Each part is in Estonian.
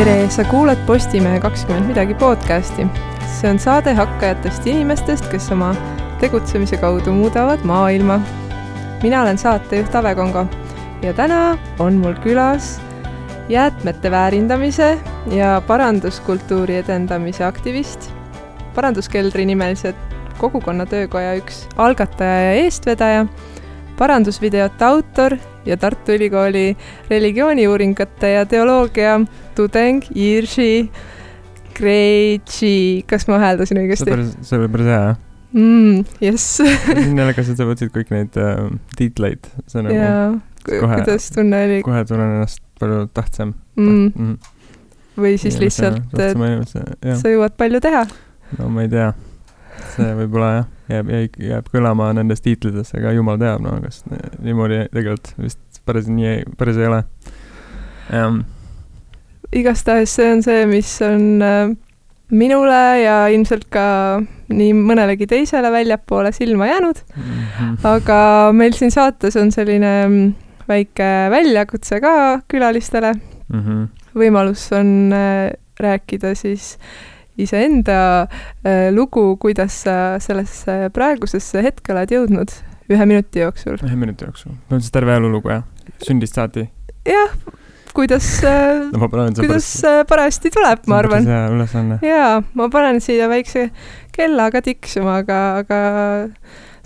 tere, sa kuulad Postimehe kakskümmend midagi podcasti. see on saade hakkajatest inimestest, kes oma tegutsemise kaudu muudavad maailma. mina olen saatejuht Ave Kongo ja täna on mul külas jäätmete väärindamise ja paranduskultuuri edendamise aktivist, paranduskeldri nimelise kogukonna töökoja üks algataja ja eestvedaja, parandusvideote autor ja Tartu Ülikooli religiooniuuringute ja teoloogia tudeng Jirši Kreitši, kas ma hääldasin õigesti? see oli päris hea, jah mm,. jess siin jällegi sa võtsid kõik neid äh, tiitleid, see nagu jaa, kuidas tunne oli? kohe tunnen ennast palju tähtsam mm.. Mm. või siis inimese, lihtsalt, et sa jõuad palju teha. no ma ei tea, see võib-olla jah, jääb, jääb, jääb kõlama nendes tiitlites, aga jumal teab, no kas niimoodi tegelikult vist päris nii, päris ei ole um.. igastahes see on see, mis on äh, minule ja ilmselt ka nii mõnelegi teisele väljapoole silma jäänud mm. -hmm. aga meil siin saates on selline mm, väike väljakutse ka külalistele mm. -hmm. võimalus on äh, rääkida siis iseenda äh, lugu, kuidas sa sellesse praegusesse hetke oled jõudnud ühe minuti jooksul. ühe minuti jooksul, põhimõtteliselt terve elulugu jah, sündist saati? jah, kuidas no,, kuidas pärast... Äh, parajasti tuleb, ma arvan. hea ülesanne. jaa, ma panen siia väikse kella ka tiksuma, aga, aga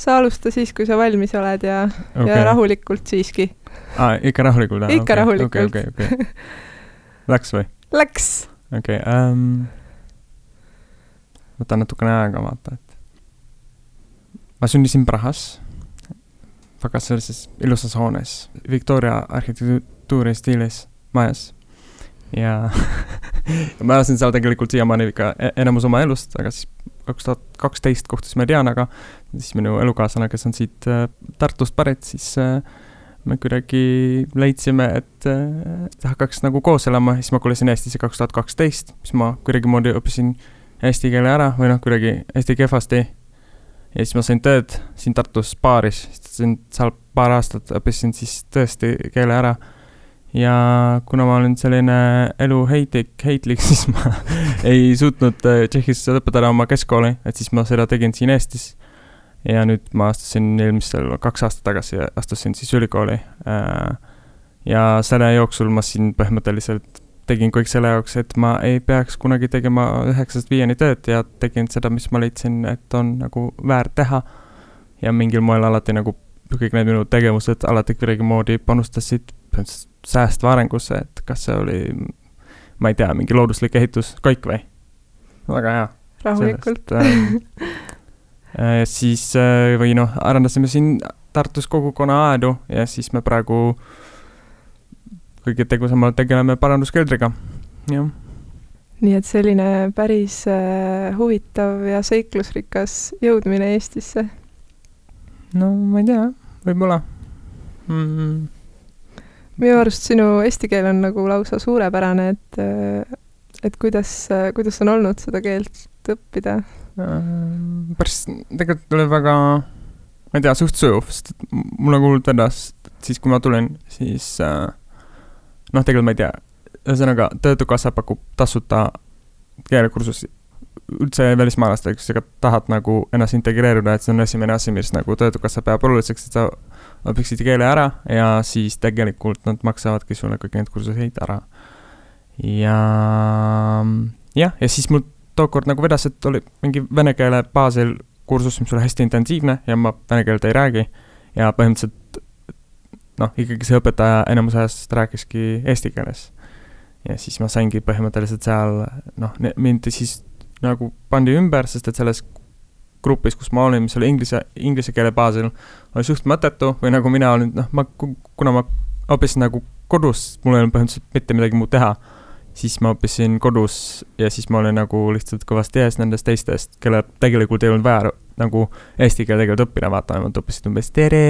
sa alusta siis, kui sa valmis oled ja okay., ja rahulikult siiski. aa, ikka rahulikult? ikka okay, rahulikult. okei, okei, okei. Läks või? Läks. okei okay, um,, võtan natukene aega, vaata, et. Ma sündisin Prahas, väga sellises ilusas hoones, Victoria arhitektuuri stiilis majas. ja ma elasin seal tegelikult siiamaani ikka e-, enamus oma elust, aga siis kaks tuhat kaksteist kohtusime Dianaga, siis minu elukaaslane, kes on siit äh, Tartust pärit, siis äh, me kuidagi leidsime, et äh, hakkaks nagu koos elama, siis ma kolisin Eestisse kaks tuhat kaksteist, siis ma kuidagimoodi õppisin eesti keele ära või noh, kuidagi hästi kehvasti. ja siis ma sain tööd siin Tartus baaris, seal paar aastat õppisin siis tõesti keele ära ja kuna ma olen selline eluheitlik, heitlik, siis ma ei suutnud äh, Tšehhis lõpetada oma keskkooli, et siis ma seda tegin siin Eestis. ja nüüd ma astusin eelmisel, kaks aastat tagasi astusin siis ülikooli. Äh, ja selle jooksul ma siin põhimõtteliselt tegin kõik selle jaoks, et ma ei peaks kunagi tegema üheksast viieni tööd ja tegin seda, mis ma leidsin, et on nagu väärt teha. ja mingil moel alati nagu kõik need minu tegevused alati kuidagimoodi panustasid säästva arengusse, et kas see oli, ma ei tea, mingi looduslik ehitus, kõik või? väga hea. rahulikult. Ähm, äh, siis äh, või noh, arendasime siin Tartus kogukonna aedu ja siis me praegu kõige tegusamalt tegeleme paranduskeldriga, jah. nii et selline päris äh, huvitav ja seiklusrikas jõudmine Eestisse? no ma ei tea, võib-olla mm minu arust sinu eesti keel on nagu lausa suurepärane, et, et kuidas, kuidas on olnud seda keelt õppida? päris, tegelikult oli väga, ma ei tea, suht sujuv, sest mul nagu hullult vedas, siis kui ma tulin, siis noh, tegelikult ma ei tea, ühesõnaga Töötukassa pakub tasuta keelekursusi üldse välismaalastele, kes tahad nagu ennast integreeruda, et see on esimene asi, mis nagu Töötukassa peab oluliseks, et sa õpiksid keele ära ja siis tegelikult nad maksavadki sulle kõik need kursuseid ära. ja jah, ja siis mul tookord nagu vedas, et oli mingi vene keele baasil kursus, mis oli hästi intensiivne ja ma vene keelt ei räägi ja põhimõtteliselt noh, ikkagi see õpetaja enamus ajast rääkiski eesti keeles. ja siis ma saingi põhimõtteliselt seal noh, mind siis nagu pandi ümber, sest et selles grupis, kus ma olin, mis oli inglise, inglise keele baasil, oli suht mõttetu või nagu mina olin, noh, ma, kuna ma õppisin nagu kodus, mul ei olnud põhimõtteliselt mitte midagi muud teha, siis ma õppisin kodus ja siis ma olin nagu lihtsalt kõvasti ees nendest teistest, kellel tegelikult ei olnud vaja nagu eesti keele tegelikult õppida, vaata, nad õppisid umbes tere,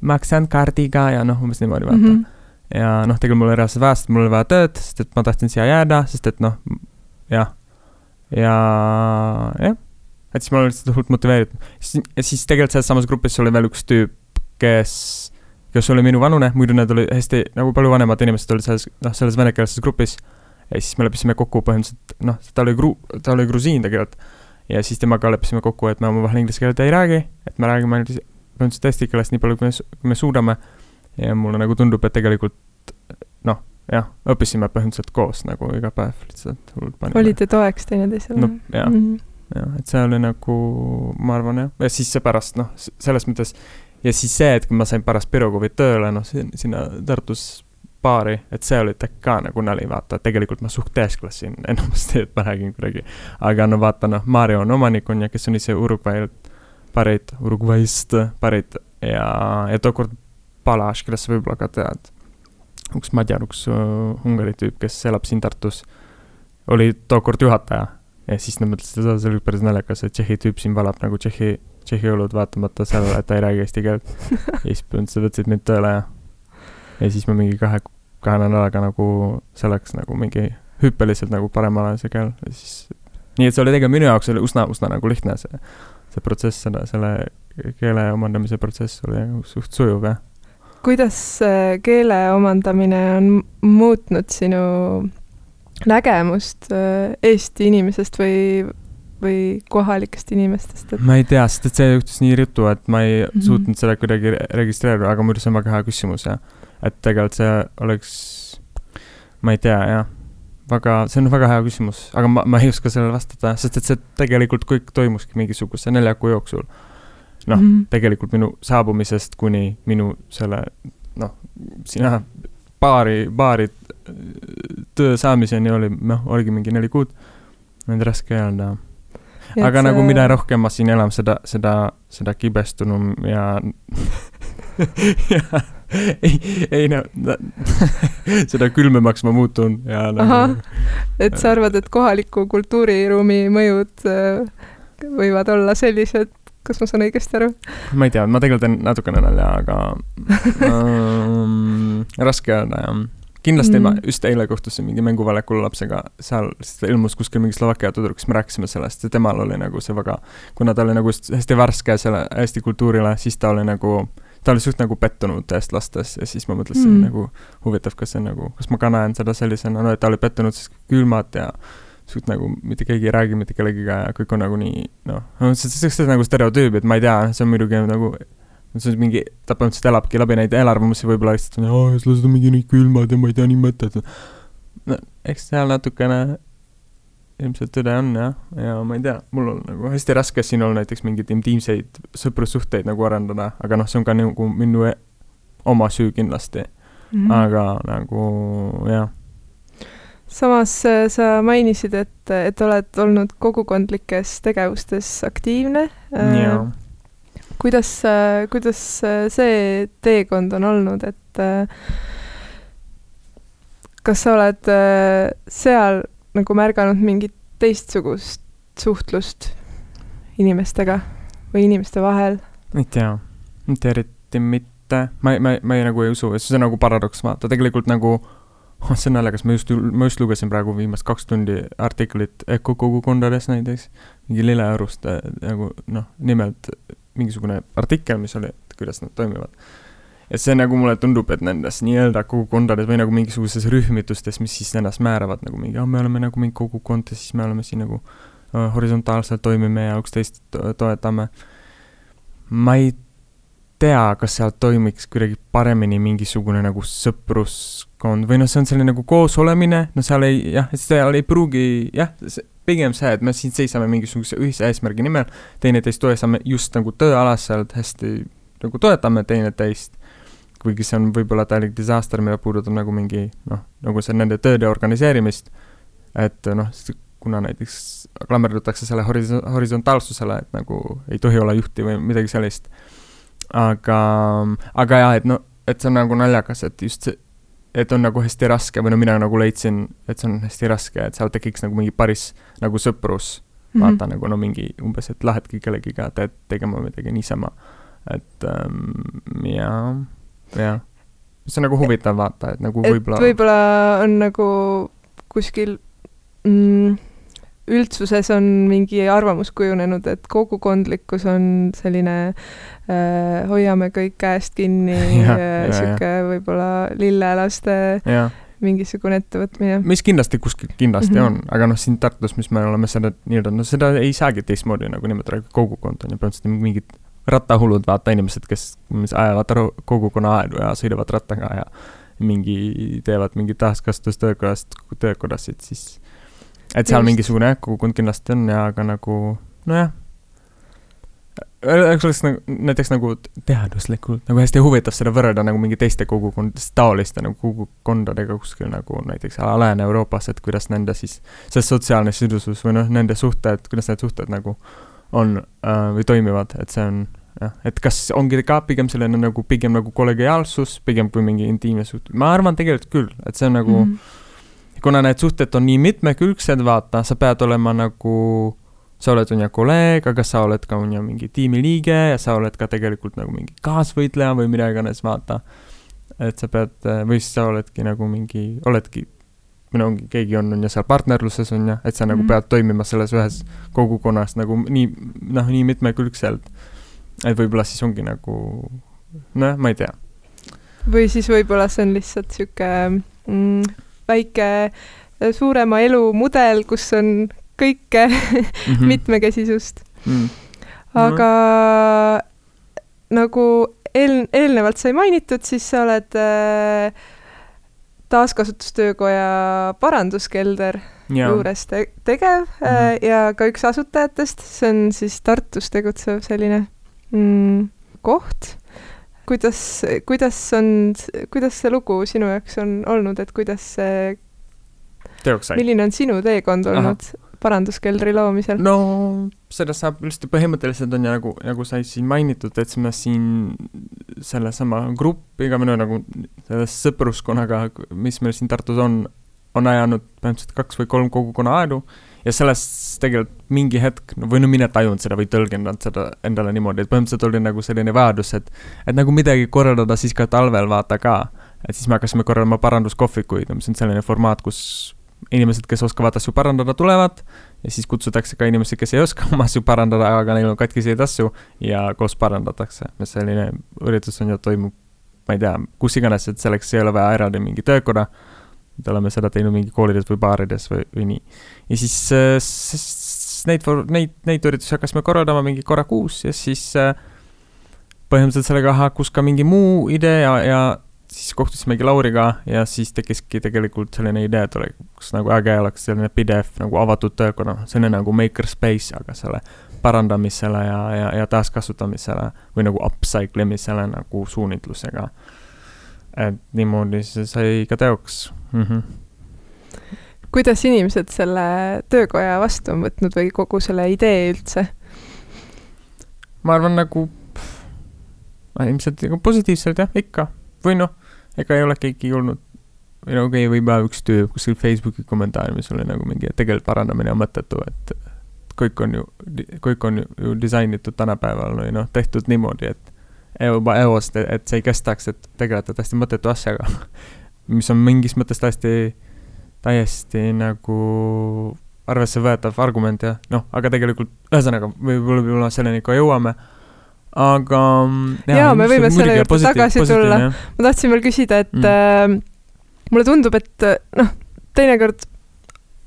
maksan kaardiga ja noh, umbes niimoodi, vaata mm. -hmm ja noh, tegelikult mul oli reaalselt vaja, sest mul oli vaja tööd, sest et ma tahtsin siia jääda, sest et noh, jah. ja jah, et siis ma olin lihtsalt hullult motiveeritud. siis tegelikult selles samas grupis oli veel üks tüüp, kes, kes oli minu vanune, muidu need olid hästi nagu palju vanemad inimesed olid selles, noh, selles venekeelses grupis. ja siis me leppisime kokku põhimõtteliselt, noh, ta oli gru-, ta oli grusiin tegelikult. ja siis temaga leppisime kokku, et me omavahel inglise keelt ei räägi, et me räägime ainult põhimõtteliselt eesti keeles nii palju, kui me, kui me suudame. ja mulle nagu tundub, et tegelikult noh, jah, õppisime põhimõtteliselt koos nagu iga päev lihtsalt hullult panime. olite toeks teineteisele? no jah mm -hmm., jah, et see oli nagu, ma arvan jah, ja siis see pärast noh, selles mõttes ja siis see, et kui ma sain pärast Pirogovi tööle, noh, sinna Tartus baari, et see oli ka nagu nali, vaata, tegelikult ma suht teesklasin enamasti, et ma räägin kuidagi. aga no vaata, noh, Mario on omanik on ju, kes on ise Uruguay'lt pärit, Uruguay'st pärit ja, ja tookord Palaš, kellest sa võib-olla ka tead üks madjar, üks uh, Ungari tüüp, kes elab siin Tartus, oli tookord juhataja. ja siis nad mõtlesid, et see oli päris naljakas, et Tšehhi tüüp siin valab nagu Tšehhi, Tšehhi õlud, vaatamata sellele, et ta ei räägi eesti keelt. ja siis põhimõtteliselt võtsid mind tööle ja, ja siis ma mingi kahe, kahe nädalaga nagu, see läks nagu mingi hüppeliselt nagu paremale see keel ja siis. nii et see oli tegelikult minu jaoks oli üsna, üsna nagu lihtne see, see protsess, selle, selle keele omandamise protsess oli suht sujuv jah kuidas keele omandamine on muutnud sinu nägemust äh, Eesti inimesest või, või kohalikest inimestest et...? ma ei tea, sest et see juhtus nii ruttu, et ma ei mm -hmm. suutnud seda kuidagi registreerida, aga muidu see on väga hea küsimus ja et tegelikult see oleks, ma ei tea jah, väga, see on väga hea küsimus, aga ma, ma ei oska sellele vastata, sest et see tegelikult kõik toimuski mingisuguse nelja kuu jooksul noh mm -hmm., tegelikult minu saabumisest kuni minu selle noh, sina baari, baari töö saamiseni oli, noh, oligi mingi neli kuud. nüüd raske öelda. aga see... nagu mida rohkem ma siin elan, seda, seda, seda kibestunum ja ja ei, ei no seda külmemaks ma muutun ja nagu. et sa arvad, et kohaliku kultuuriruumi mõjud äh, võivad olla sellised, kas ma saan õigesti aru? ma ei tea, ma tegelikult teen natukene nalja, aga um, raske öelda jah. kindlasti mm. ma just eile kohtusin mingi mänguväljakul lapsega, seal ilmus kuskil mingi Slovakkia tüdruk, siis me rääkisime sellest ja temal oli nagu see väga, kuna ta oli nagu hästi värske selle Eesti kultuurile, siis ta oli nagu ta oli suht nagu pettunud eestlastes ja siis ma mõtlesin mm. nagu huvitav, kas see nagu, kas ma ka näen seda sellisena, no et ta oli pettunud siis külmad ja suht nagu mitte keegi ei räägi mitte kellegiga ja kõik on nagu nii noh, see, see, see on nagu stereotüüp, et ma ei tea, see on muidugi nagu see on mingi, ta põhimõtteliselt elabki läbi neid eelarvamusi võib-olla lihtsalt, aa, eestlased on mingi nii külmad ja ma ei tea, nii mõttetud. no eks seal natukene ilmselt tõde on jah, ja ma ei tea, mul on nagu hästi raske siin olla näiteks mingeid intiimseid sõprussuhteid nagu arendada, aga noh, see on ka nagu minu e oma süü kindlasti mm. -hmm. aga nagu jah samas äh, sa mainisid, et, et oled olnud kogukondlikes tegevustes aktiivne. Äh, kuidas, äh, kuidas see teekond on olnud, et kas sa oled seal nagu märganud mingit teistsugust suhtlust inimestega või inimeste vahel? ei tea, mitte eriti mitte, ma, ma, ma ei nagu ei usu, see on nagu paradoks, vaata. Tegelikult nagu oh, see on naljakas, ma just, ma just lugesin praegu viimast kaks tundi artiklit Öko kogukondades näiteks, mingi lilleorust äh, nagu noh, nimelt mingisugune artikkel, mis oli, et kuidas nad toimivad. Ja see nagu mulle tundub, et nendes nii-öelda kogukondades või nagu mingisuguses rühmitustes, mis siis ennast määravad nagu mingi, ah, me oleme nagu mingi kogukond ja siis me oleme siin nagu uh, horisontaalselt toimime ja üksteist toetame. ma ei tea, kas sealt toimiks kuidagi paremini mingisugune nagu sõpruskond või noh, see on selline nagu koosolemine, no seal ei, jah, seal ei pruugi, jah, pigem see, et me siin seisame mingisuguse ühise eesmärgi nimel, teineteist toetame just nagu tööalaselt hästi nagu toetame teineteist. Kuigi see on võib-olla täielik disaster, mida puudutab nagu mingi noh, nagu see nende tööde organiseerimist. et noh, kuna näiteks klammerdutakse selle horis-, horisontaalsusele, et nagu ei tohi olla juhti või midagi sellist aga, aga jah, et no, et see on nagu naljakas, et just see, et on nagu hästi raske või no mina nagu leidsin, et see on hästi raske, et seal tekiks nagu mingi päris nagu sõprus mm. -hmm. vaata nagu no mingi umbes, et lähedki kellegiga te tegema midagi niisama. et ähm, ja, jah. see on nagu huvitav vaata, et nagu võib-olla. võib-olla on nagu kuskil mm, üldsuses on mingi arvamus kujunenud, et kogukondlikkus on selline äh, hoiame kõik käest kinni, sihuke võib-olla lillelaste ja. mingisugune ettevõtmine. mis kindlasti kuskil kindlasti mm -hmm. On, aga noh, siin Tartus, mis me oleme seda nii-öelda, no seda ei saagi teistmoodi nagu nimetada, kogukond on ju põhimõtteliselt mingid rattahullud, vaata inimesed, kes mis ajavad kogukonna aedu ja sõidavad rattaga ja mingi, teevad mingit taaskasutustöökodast, töökodasid, siis et seal Just. mingisugune kogukond kindlasti on ja aga nagu nojah, oleks oleks nagu näiteks nagu teaduslikult nagu hästi huvitav seda võrrelda nagu mingi teiste kogukondadest, taoliste nagu kogukondadega kuskil nagu näiteks Lääne-Euroopas, et kuidas nende siis see sotsiaalne sidusus või noh, nende suhted, kuidas need suhted nagu on äh, või toimivad, et see on jah, et kas ongi ka pigem selline nagu pigem nagu kollegiaalsus, pigem kui mingi intiimne suht-, ma arvan tegelikult küll, et see on nagu mm, -hmm. kuna need suhted on nii mitmekülgsed, vaata, sa pead olema nagu sa oled, on ju, kolleeg, aga sa oled ka, on ju, mingi tiimiliige ja sa oled ka tegelikult nagu mingi kaasvõitleja või mida iganes, vaata. et sa pead, või siis sa oledki nagu mingi, oledki, no keegi on, on ju, seal partnerluses, on ju, et sa nagu Mhm. pead toimima selles ühes kogukonnas nagu nii, noh, nii mitmekülgselt. et võib-olla siis ongi nagu, nojah, ma ei tea. või siis võib-olla see on lihtsalt sihuke mm, väike äh, suurema elu mudel, kus on kõike mm -hmm. mitmekesisust mm. aga nagu eel-, eelnevalt sai mainitud, siis sa oled äh, taaskasutustöökoja paranduskelder ja, juures te tegev mm -hmm. ja ka üks asutajatest, see on siis Tartus tegutsev selline mm, koht. kuidas, kuidas on, kuidas see lugu sinu jaoks on olnud, et kuidas see, teoks sai. milline on sinu teekond olnud paranduskeldri loomisel? no sellest saab üldse põhimõtteliselt on ju nagu, nagu sai siin mainitud, et siis me siin sellesama grupiga no nagu selle sõpruskonnaga, mis meil siin Tartus on, on ajanud põhimõtteliselt kaks või kolm kogukonna aedu ja sellest tegelikult mingi hetk, või no mina tajunud seda või tõlgendanud seda endale niimoodi, et põhimõtteliselt oli nagu selline vajadus, et et nagu midagi korraldada siis ka talvel vaata ka, et siis me hakkasime korraldama paranduskohvikuid, mis on selline formaat, kus inimesed, kes oskavad asju parandada, tulevad ja siis kutsutakse ka inimesi, kes ei oska oma asju parandada, aga neil on katkiseid asju ja koos parandatakse. selline üritus on ju, toimub, ma ei tea, kus iganes, et selleks ei ole vaja eraldi mingi töökoda. et oleme seda teinud mingi koolides või baarides või, või nii. ja siis äh, s- s- neid, neid, neid üritusi hakkasime korraldama mingi korra kuus ja siis äh, põhimõtteliselt sellega haakus ka mingi muu idee ja, ja siis kohtusimegi Lauriga ja siis tekkiski tegelikult selline idee, et oleks nagu äge oleks selline pidev nagu avatud töökonna, selline nagu makerspace, aga selle parandamisele ja, ja, ja taaskasutamisele või nagu upcycle imisele nagu suunitlusega. et niimoodi see sai ka teoks mm. -hmm. kuidas inimesed selle töökoja vastu on võtnud või kogu selle idee üldse? ma arvan nagu, ilmselt nagu positiivselt jah, ikka. või noh, ega ei ole keegi olnud, või no okei okay,, võib-olla üks töö kuskil Facebooki kommentaar, mis oli nagu mingi, et tegelikult parandamine on mõttetu, et kõik on ju, kõik on ju, disainitud tänapäeval või noh, tehtud niimoodi, et juba eost, et see ei kestaks, et tegeleda täiesti mõttetu asjaga. mis on mingis mõttes täiesti, täiesti nagu arvessevõetav argument ja noh, aga tegelikult ühesõnaga võib-olla, võib-olla selleni ka jõuame. aga. Jaa, me võime selle juurde tagasi tulla. ma tahtsin veel küsida, et Mm. mm. äh, mulle tundub, et äh, noh, teinekord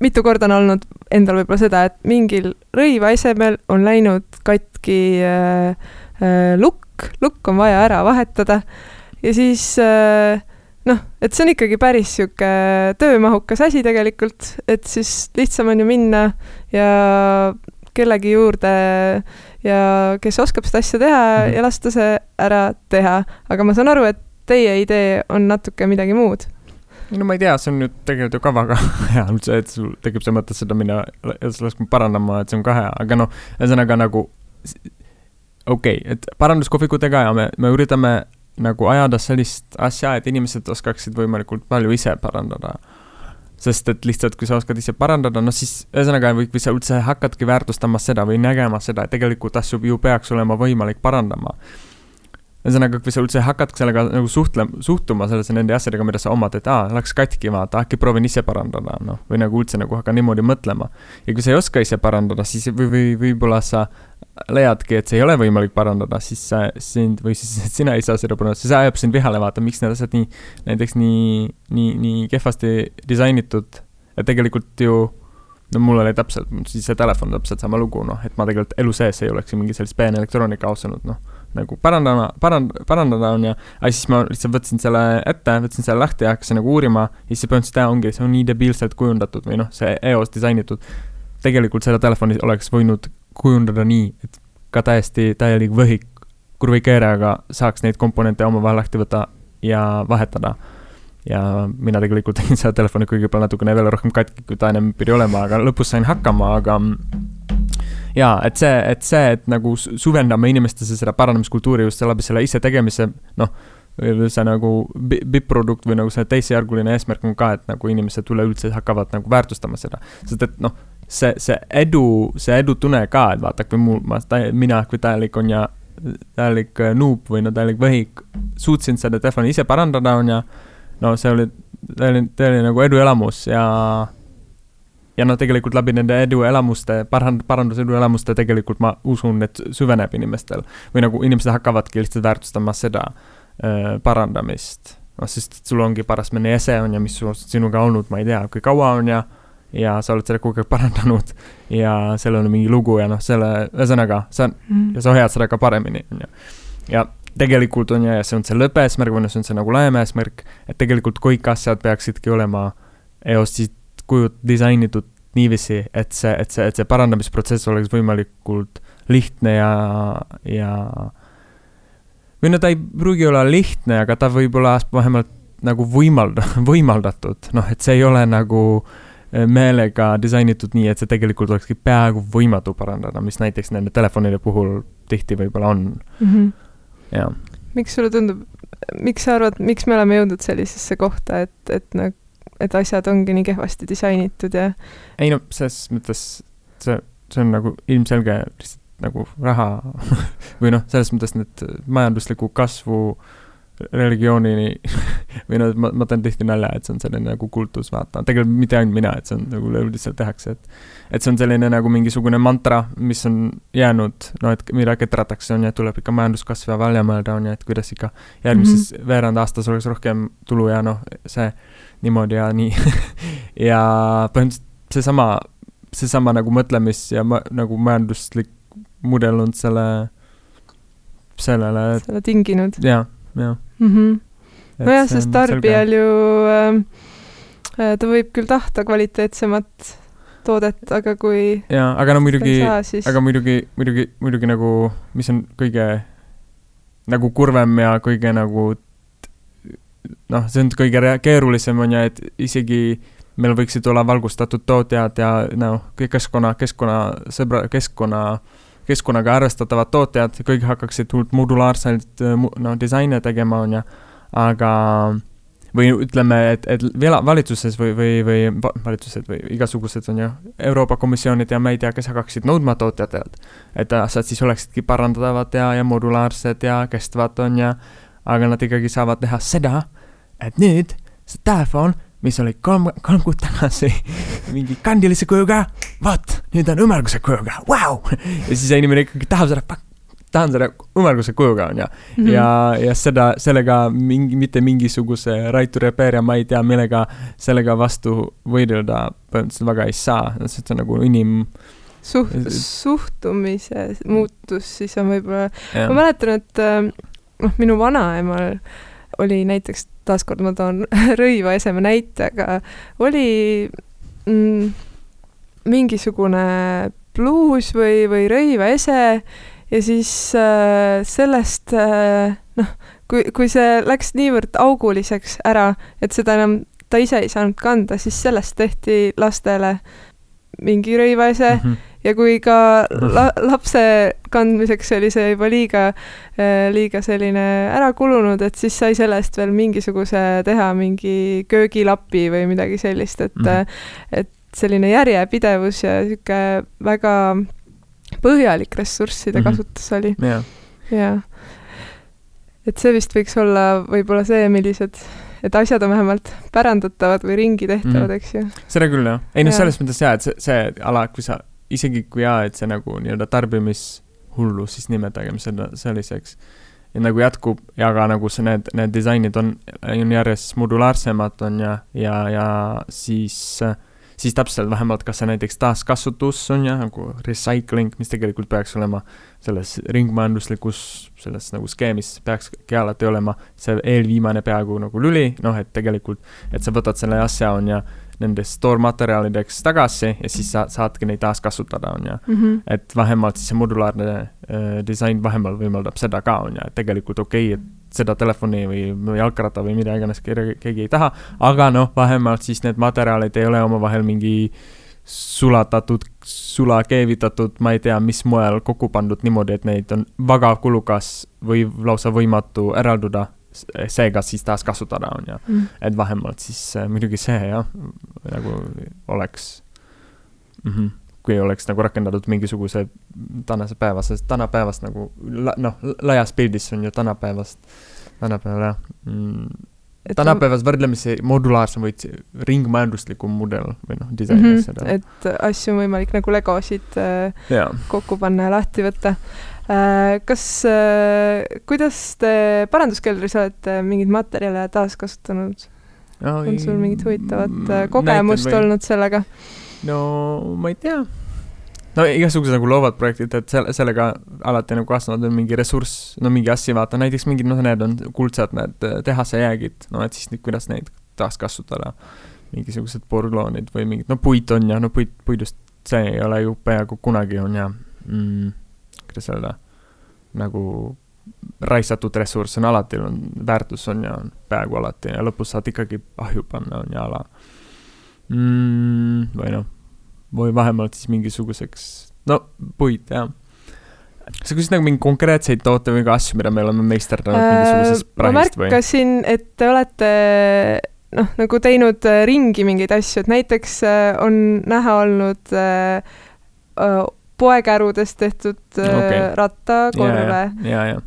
mitu korda on olnud endal võib-olla seda, et mingil rõivaesemel on läinud katki äh, äh, lukk, lukk on vaja ära vahetada ja siis äh, noh, et see on ikkagi päris sihuke töömahukas asi tegelikult, et siis lihtsam on ju minna ja kellegi juurde ja kes oskab seda asja teha mm ja lasta see ära teha, aga ma saan aru, et teie idee on natuke midagi muud. no ma ei tea, see on nüüd tegelikult ju ka väga hea üldse, et sul tekib see mõte seda minna, laskma parandama, et see on ka hea, aga noh, ühesõnaga nagu okei okay,, et paranduskohvikutega ja me, me üritame nagu ajada sellist asja, et inimesed oskaksid võimalikult palju ise parandada. Sest et lihtsalt, kui sa oskad ise parandada, noh siis ühesõnaga või sa üldse hakkadki väärtustama seda või nägema seda, et tegelikult asju ju peaks olema võimalik parandama ühesõnaga, kui sa üldse hakkad sellega nagu suhtle-, suhtuma sellesse nende asjadega, mida sa omad, et aa, läks katki, vaata, äkki proovin ise parandada, noh, või nagu üldse nagu hakkan niimoodi mõtlema. ja kui sa ei oska ise parandada, siis või, või võib-olla sa leiadki, et see ei ole võimalik parandada, siis sa, sind või siis sina ei saa seda parandada, see ajab sind vihale, vaata, miks need asjad nii, näiteks nii, nii, nii kehvasti disainitud, et tegelikult ju no mul oli täpselt, siis see telefon täpselt sama lugu, noh, et ma tegelikult elu sees ei oleks mingi sellist peenelektroonika ausanud, noh nagu parandama, parand-, parandada on ja, aga siis ma lihtsalt võtsin selle ette, võtsin selle lahti ja hakkasin nagu uurima ja siis põhimõtteliselt jah, ongi, see on nii debiilselt kujundatud või noh, see eos disainitud. tegelikult selle telefoni oleks võinud kujundada nii, et ka täiesti täielik võhik kurvikeerega saaks neid komponente omavahel lahti võtta ja vahetada. ja mina tegelikult tegin selle telefoni võib-olla natukene veel rohkem katki, kui ta ennem pidi olema, aga lõpus sain hakkama, aga jaa, et see, et see, et nagu süvendame inimestesse seda parandamiskultuuri just läbi selle ise tegemise, noh, see nagu bipp-produkt või nagu see teisejärguline eesmärk on ka, et nagu inimesed üleüldse hakkavad nagu väärtustama seda. sest et noh, see, see edu, see edutunne ka, et vaata, kui mul, ma, mina kui täielik on ja täielik äh, noob või no täielik võhik, suutsin seda telefoni ise parandada, on ju, no see oli, see oli, see oli nagu eduelamus ja ja noh, tegelikult läbi nende eduelamuste, parand-, paranduseduelamuste tegelikult ma usun, et süveneb inimestel. või nagu inimesed hakkavadki lihtsalt väärtustama seda äh, parandamist. noh, sest sul ongi parasmine ese on ja mis sinuga olnud, ma ei tea, kui kaua on ja ja sa oled seda kogu aeg parandanud ja sellel on mingi lugu ja noh, selle, ühesõnaga, sa mm., ja sa hoiad seda ka paremini, on ju. ja tegelikult on ju, ja see on see lõpueesmärk või noh, see on see nagu laiem eesmärk, et tegelikult kõik asjad peaksidki olema eos siis kujut-, disainitud niiviisi, et see, et see, et see parandamisprotsess oleks võimalikult lihtne ja, ja või no ta ei pruugi olla lihtne, aga ta võib olla vähemalt nagu võimalda-, võimaldatud, noh, et see ei ole nagu eh, meelega disainitud nii, et see tegelikult olekski peaaegu võimatu parandada, mis näiteks nende telefonide puhul tihti võib-olla on mm. -hmm. jah. miks sulle tundub, miks sa arvad, miks me oleme jõudnud sellisesse kohta, et, et nagu et asjad ongi nii kehvasti disainitud ja. ei no selles mõttes see, see on nagu ilmselge lihtsalt nagu raha või noh, selles mõttes need majandusliku kasvu religioonini või noh, ma, ma teen tihti nalja, et see on selline nagu kultus, vaata, tegelikult mitte ainult mina, et see on nagu üleüldiselt tehakse, et et see on selline nagu mingisugune mantra, mis on jäänud, no et mida ketratakse, on ju, et tuleb ikka majanduskasv ja välja mõelda, on ju, et kuidas ikka järgmises mm -hmm. veerand aastas oleks rohkem tulu ja noh, see niimoodi ja nii ja põhimõtteliselt seesama, seesama nagu mõtlemis ja ma, nagu majanduslik mudel on selle, sellele. selle tinginud. jah, jah mm -hmm.. nojah, sest tarbijal ju äh, ta võib küll tahta kvaliteetsemat toodet, aga kui. jaa, aga no muidugi, siis... aga muidugi, muidugi, muidugi nagu, mis on kõige nagu kurvem ja kõige nagu noh, see on kõige keerulisem on ju, et isegi meil võiksid olla valgustatud tootjad ja noh, keskkonna, keskkonnasõbra, keskkonna, keskkonnaga arvestatavad tootjad, kõik hakkaksid modulaarselt no disaine tegema, on ju, aga või ütleme, et, et valitsuses või, või, või valitsused või igasugused on ju, Euroopa Komisjonid ja ma ei tea, kes hakkaksid nõudma tootjatelt, et asjad siis oleksidki parandatavad ja, ja modulaarsed ja kestvad, on ju, aga nad ikkagi saavad teha seda, et nüüd see telefon, mis oli kolm, kolm kuud tagasi mingi kandilise kujuga, vot, nüüd on ümmarguse kujuga, vau! ja siis see inimene ikkagi tahab seda, tahan seda ümmarguse kujuga, on ju. Mhm. ja, ja seda, sellega mingi, mitte mingisuguse to repair ja ma ei tea, millega, sellega vastu võidelda põhimõtteliselt väga ei saa, sest see on nagu inim- suht-, suhtumise muutus siis on võib-olla, ma mäletan, et äh, noh, minu vanaemal oli näiteks, taaskord ma toon rõiva eseme näite, aga oli mm, mingisugune pluus või, või rõivaese ja siis äh, sellest äh, noh, kui, kui see läks niivõrd auguliseks ära, et seda enam ta ise ei saanud kanda, siis sellest tehti lastele mingi rõivaese mm. -hmm ja kui ka la lapse kandmiseks oli see juba liiga, äh, liiga selline ära kulunud, et siis sai sellest veel mingisuguse teha mingi köögilapi või midagi sellist, et mm, et selline järjepidevus ja sihuke väga põhjalik ressursside mm -hmm. kasutus oli yeah.. jah. et see vist võiks olla võib-olla see, millised, et asjad on vähemalt pärandatavad või ringi tehtavad mm., eks ju. seda küll, jah. ei noh, selles mõttes jaa, et see, see ala, kui sa, isegi kui jaa, et see nagu nii-öelda tarbimishullus, siis nimetagem seda selliseks. Ja nagu jätkub ja ka nagu see, need, need disainid on, on järjest modulaarsemad, on ja, ja, ja siis, siis täpselt vähemalt kas see näiteks taaskasutus on ja nagu recycling, mis tegelikult peaks olema selles ringmajanduslikus, selles nagu skeemis peakski alati olema see eelviimane peaaegu nagu lüli, noh, et tegelikult, et sa võtad selle asja, on ja nendest toormaterjalideks tagasi ja siis sa saadki neid taaskasutada, on ju mm. -hmm. et vähemalt siis see modulaarne äh, disain vähemalt võimaldab seda ka, on ju, et tegelikult okei okay,, et seda telefoni või jalgratta või mida iganes keegi ei taha, aga noh, vähemalt siis need materjalid ei ole omavahel mingi sulatatud, sulakeevitatud, ma ei tea, mis moel kokku pandud niimoodi, et neid on väga kulukas või lausa võimatu eralduda seega siis taaskasutada, on ju. Mm.. et vähemalt siis äh, muidugi see jah, nagu oleks mm, -hmm, kui oleks nagu rakendatud mingisuguse tänase päeva, sest tänapäevast nagu la, noh, laias pildis on ju tänapäevast, tänapäeval jah mm, tänapäevas võrdlemisi modulaarsem või ringmajanduslikum mudel või noh, disain mm. -hmm, et asju on võimalik nagu legosid äh, kokku panna ja lahti võtta kas, äh, kuidas te paranduskeldris olete mingeid materjale taaskasutanud? on sul mingit huvitavat äh, kogemust olnud sellega? no ma ei tea. no igasugused nagu loovad projektid, et selle, sellega alati nagu veel mingi ressurss, no mingi asju vaata, näiteks mingid, noh, need on kuldsed, need tehase jäägid, no et siis nüüd, kuidas neid taaskasutada. mingisugused porgloonid või mingid, no puit on ja no puit, puidust see ei ole ju peaaegu kunagi on ja mm, kuidas öelda, nagu raisatud ressurss on alati, on väärtus on ja on peaaegu alati ja lõpus saad ikkagi ahju panna, on ja ala mm,. või noh, või vähemalt siis mingisuguseks, no puit, jah sa küsid nagu mingeid konkreetseid toote või ka asju, mida me oleme meisterdanud äh, mingisugusest prahist või? ma märkasin, et te olete noh, nagu teinud äh, ringi mingeid asju, et näiteks äh, on näha olnud äh, poekärudest tehtud äh, okay. rattakorve. ja, ja, ja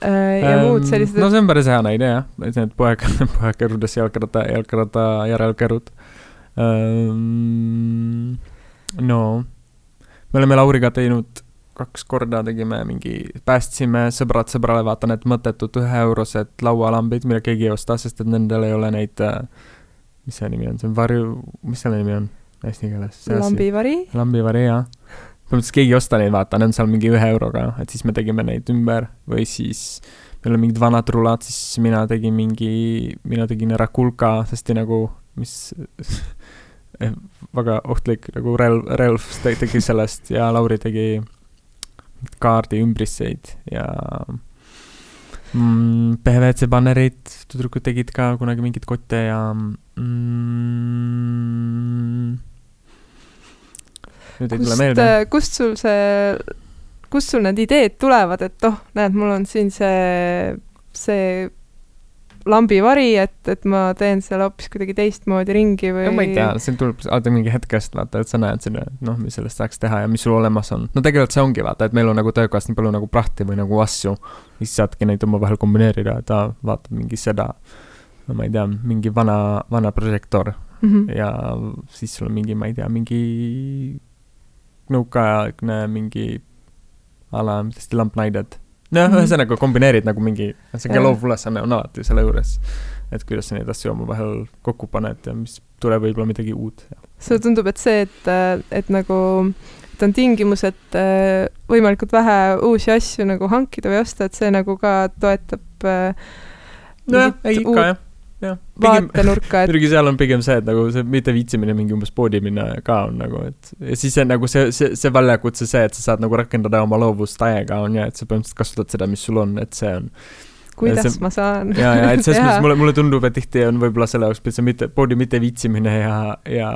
ja ähm, muud sellised. no see on päris hea näide jah, need poeg, poekärudest jalgratta, jalgratta järelkärud ähm,. no, me oleme Lauriga teinud kaks korda tegime mingi, päästsime sõbrad sõbrale, vaata need mõttetud üheeurosed laualambid, mida keegi ei osta, sest et nendel ei ole neid, äh, mis see nimi on, see on varju, mis selle nimi on eesti keeles? lambivari. lambivari, jah põhimõtteliselt keegi ei osta neid, vaata, need on seal mingi ühe euroga, et siis me tegime neid ümber või siis meil on mingid vanad rulad, siis mina tegin mingi, mina tegin Rakulka, sest nagu, mis väga ohtlik nagu relv, relv tegi sellest ja Lauri tegi kaardi ümbrisseid ja mm, PVC bannerid, tüdrukud tegid ka kunagi mingeid kotte ja mm, nüüd ei tule meelde. Äh, kust sul see, kust sul need ideed tulevad, et oh, näed, mul on siin see, see lambivari, et, et ma teen seal hoopis kuidagi teistmoodi ringi või? ma ei tea, see tuleb alati mingi hetkest, vaata, et sa näed seda, noh, mis sellest saaks teha ja mis sul olemas on. no tegelikult see ongi, vaata, et meil on nagu töökohas nii palju nagu prahti või nagu asju, siis saadki neid omavahel kombineerida, et aa, vaatad mingi seda, no ma ei tea, mingi vana, vana prožektor mm -hmm. ja siis sul on mingi, ma ei tea, mingi nõukaaegne mingi ala, hästi lampnaided. noh mm -hmm., ühesõnaga kombineerid nagu mingi, sihuke loovülesanne on alati selle juures. et kuidas sa neid asju omavahel kokku paned ja mis tuleb võib-olla midagi uut. sulle tundub, et see, et, et nagu, et on tingimus, et äh, võimalikult vähe uusi asju nagu hankida või osta, et see nagu ka toetab äh, nojah, ei ikka jah vaatenurka, et muidugi seal on pigem see, et nagu see mitte viitsimine mingi umbes poodi minna ka on nagu, et ja siis see nagu see, see, see väljakutse see, et sa saad nagu rakendada oma loovust täiega on ju, et sa põhimõtteliselt kasutad seda, mis sul on, et see on kuidas see, ma saan. ja, ja et selles mõttes mulle, mulle tundub, et tihti on võib-olla selle jaoks üldse mitte, poodi mitte viitsimine ja, ja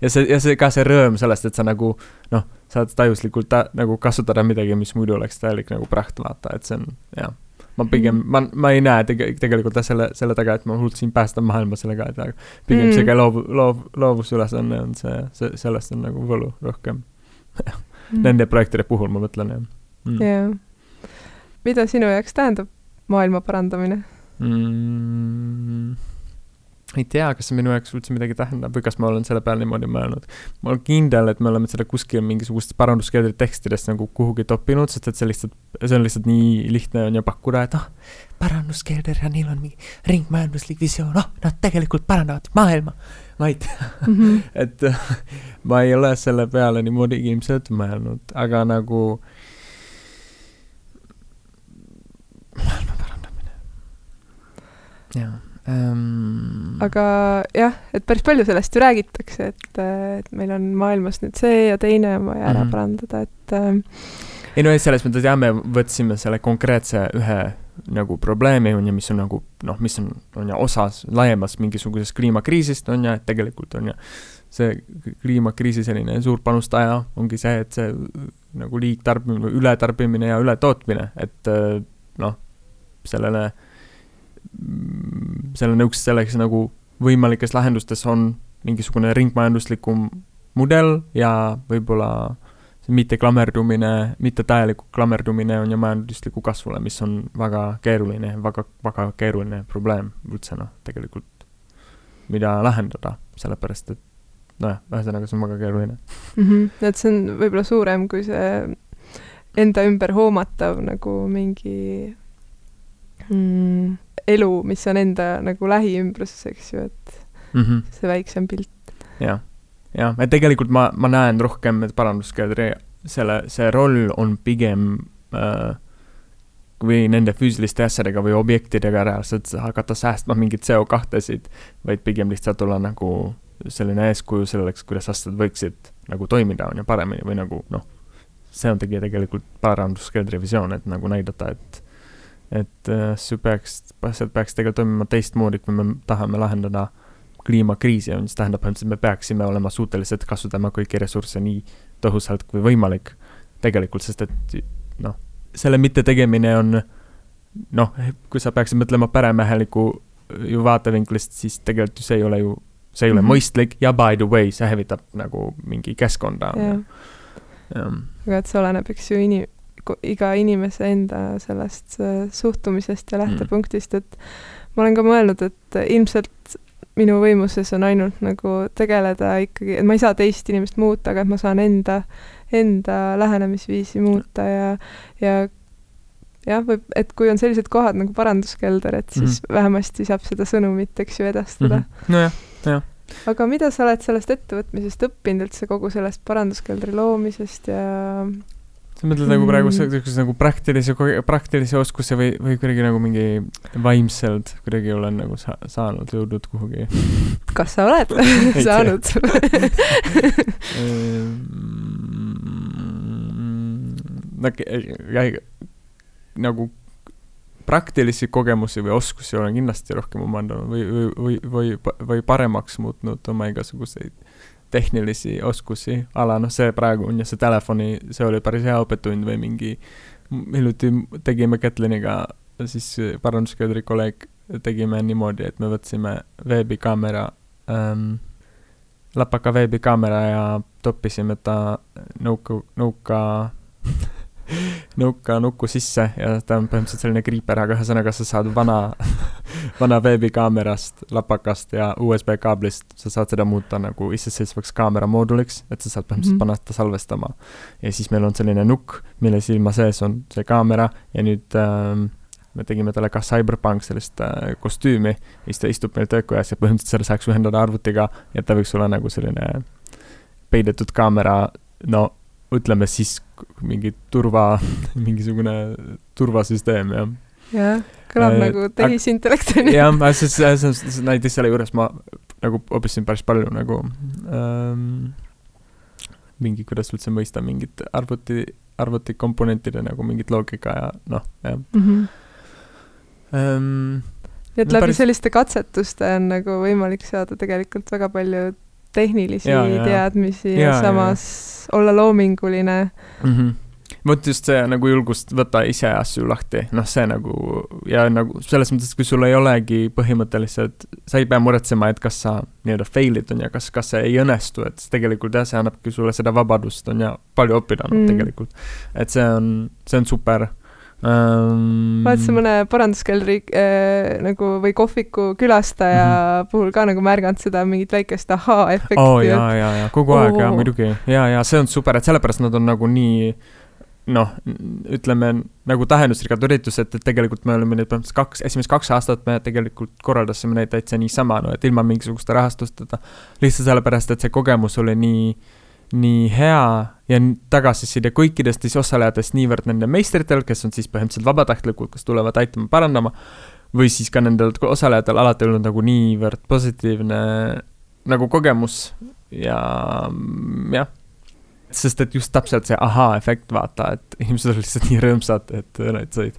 ja see, ja see ka see rõõm sellest, et sa nagu noh, saad tajuslikult ta, nagu kasutada midagi, mis muidu oleks täielik nagu praht, vaata, et see on, jah ma pigem mm., ma, ma ei näe tege, tegelikult jah selle, selle taga, et ma hullult siin päästan maailma sellega, et aga pigem mm. sihuke loov, loov, loovusülesanne on see, see, sellest on nagu võlu rohkem mm. Nende projektide puhul ma mõtlen, jah mm.. jah. mida sinu jaoks tähendab maailma parandamine mm,? Ei tea, kas see minu jaoks üldse midagi tähendab või kas ma olen selle peale niimoodi mõelnud. ma olen kindel, et me oleme selle kuskil mingisugustes paranduskeeldri tekstides nagu kuhugi toppinud, sest et see lihtsalt, see on lihtsalt nii lihtne on ju pakkuda, et ah, paranduskeelder ja neil on mingi ringmajanduslik visioon, ah, nad tegelikult parandavad maailma. ma ei tea mm, -hmm. et ma ei ole selle peale niimoodi ilmselt mõelnud, aga nagu maailma parandamine. jaa ähm.... aga jah, et päris palju sellest ju räägitakse, et, et meil on maailmas nüüd see ja teine on vaja ära mm -hmm. parandada, et ähm.... ei no selles mõttes jah, me võtsime selle konkreetse ühe nagu probleemi on ju, mis on nagu noh, mis on, on ju osas laiemast mingisugusest kliimakriisist on ju, et tegelikult on ju see kliimakriisi selline suur panustaja ongi see, et see nagu liigtarbimine ületarbimine ja ületootmine, et noh, sellele äh, selle nõuks selleks nagu võimalikes lahendustes on mingisugune ringmajanduslikum mudel ja võib-olla see mitte klammerdumine, mitte täielik klammerdumine on ju majandusliku kasvule, mis on väga keeruline, väga, väga keeruline probleem üldse noh, tegelikult, mida lahendada, sellepärast et nojah, ühesõnaga see on väga keeruline mm. -hmm. et see on võib-olla suurem kui see enda ümber hoomatav nagu mingi mm, elu, mis on enda nagu lähiümbruses, eks ju, et mm -hmm. see väiksem pilt. jah, jah, et tegelikult ma, ma näen rohkem, et paranduskeadri selle, see roll on pigem äh, või nende füüsiliste asjadega või objektidega reaalselt hakata säästma mingeid CO2-sid, vaid pigem lihtsalt olla nagu selline eeskuju selleks, kuidas asjad võiksid nagu toimida, on ju, paremini või nagu noh, see on tegi tegelikult paranduskeadri visioon, et nagu näidata, et et äh, see peaks, asjad peaks tegelikult toimima teistmoodi, kui me tahame lahendada kliimakriisi, siis tähendab, et me peaksime olema suutelised kasutama kõiki ressursse nii tõhusalt kui võimalik tegelikult, sest et noh, selle mittetegemine on noh, kui sa peaksid mõtlema peremeheliku ju vaatevinklist, siis tegelikult ju see ei ole ju, see ei ole mm -hmm. mõistlik ja by the way, see hävitab nagu mingi keskkonda. aga et see oleneb, eks ju, inim-, iga inimese enda sellest äh, suhtumisest ja lähtepunktist, et ma olen ka mõelnud, et ilmselt minu võimuses on ainult nagu tegeleda ikkagi, et ma ei saa teist inimest muuta, aga et ma saan enda, enda lähenemisviisi muuta ja, ja jah, võib, et kui on sellised kohad nagu paranduskelder, et siis mm -hmm. vähemasti saab seda sõnumit, eks ju, edastada mm. -hmm. nojah, nojah aga mida sa oled sellest ettevõtmisest õppinud üldse, kogu sellest paranduskeldri loomisest ja sa mõtled nagu praegu niisuguses nagu praktilise, praktilise oskuse või, või kuidagi nagu mingi vaimselt kuidagi olen nagu sa, saanud, jõudnud kuhugi? kas sa oled saanud nagu praktilisi kogemusi või oskusi olen kindlasti rohkem omandanud või, või, või, või, või paremaks muutnud oma igasuguseid tehnilisi oskusi ala, noh, see praegu on ju see telefoni, see oli päris hea õppetund või mingi, hiljuti tegime Kätliniga, siis paranduskeedri kolleeg, tegime niimoodi, et me võtsime veebikaamera ähm,, läpaka veebikaamera ja toppisime ta nõuka, nõuka nõuka nuku sisse ja ta on põhimõtteliselt selline kriiper, aga ühesõnaga sa saad vana, vana veebikaamerast, lapakast ja USB kaablist, sa saad seda muuta nagu iseseisvaks kaamera mooduliks, et sa saad põhimõtteliselt mm -hmm. panna ta salvestama. ja siis meil on selline nukk, mille silma sees on see kaamera ja nüüd ähm, me tegime talle ka CyberPunk sellist äh, kostüümi, siis ta istub meil töökojas ja põhimõtteliselt selle saaks ühendada arvutiga ja ta võiks olla nagu selline peidetud kaamera, no ütleme siis mingi turva, mingisugune turvasüsteem, jah. jah, kõlab äh, nagu tehisintellekt on ju. jah, see, see, näiteks selle juures ma nagu õppisin päris palju nagu ähm, mingi, kuidas üldse mõista mingit arvuti, arvutikomponentide nagu mingit loogika ja noh, jah mm. -hmm. Ähm, et läbi päris... selliste katsetuste on nagu võimalik saada tegelikult väga palju tehnilisi ja, ja. teadmisi ja, ja samas ja, ja. olla loominguline mm. -hmm vot just see nagu julgust võtta ise asju lahti, noh, see nagu ja nagu selles mõttes, kui sul ei olegi põhimõtteliselt, sa ei pea muretsema, et kas sa nii-öelda fail'id on ju, kas, kas see ei õnnestu, et tegelikult jah, see annabki sulle seda vabadust on ju palju õppida mm. tegelikult. et see on, see on super um,. sa mõne paranduskeldri äh, nagu või kohviku külastaja mm -hmm. puhul ka nagu märganud seda mingit väikest ahaa-efekti? oh, jaa, jaa, jaa, kogu aeg oh. jaa, muidugi. jaa, jaa, see on super, et sellepärast nad on nagu nii noh, ütleme nagu tähendusrikkad üritused, et tegelikult me oleme neid põhimõtteliselt kaks, esimesed kaks aastat me tegelikult korraldasime neid täitsa niisama, no et ilma mingisuguste rahastusteta. lihtsalt sellepärast, et see kogemus oli nii, nii hea ja tagasiside kõikidest siis osalejatest, niivõrd nende meistritel, kes on siis põhimõtteliselt vabatahtlikud, kes tulevad aitama parandama, või siis ka nendel osalejatel alati olnud nagu niivõrd positiivne nagu kogemus ja jah sest et just täpselt see ahaa-efekt, vaata, et inimesed olid lihtsalt nii rõõmsad, et nad said,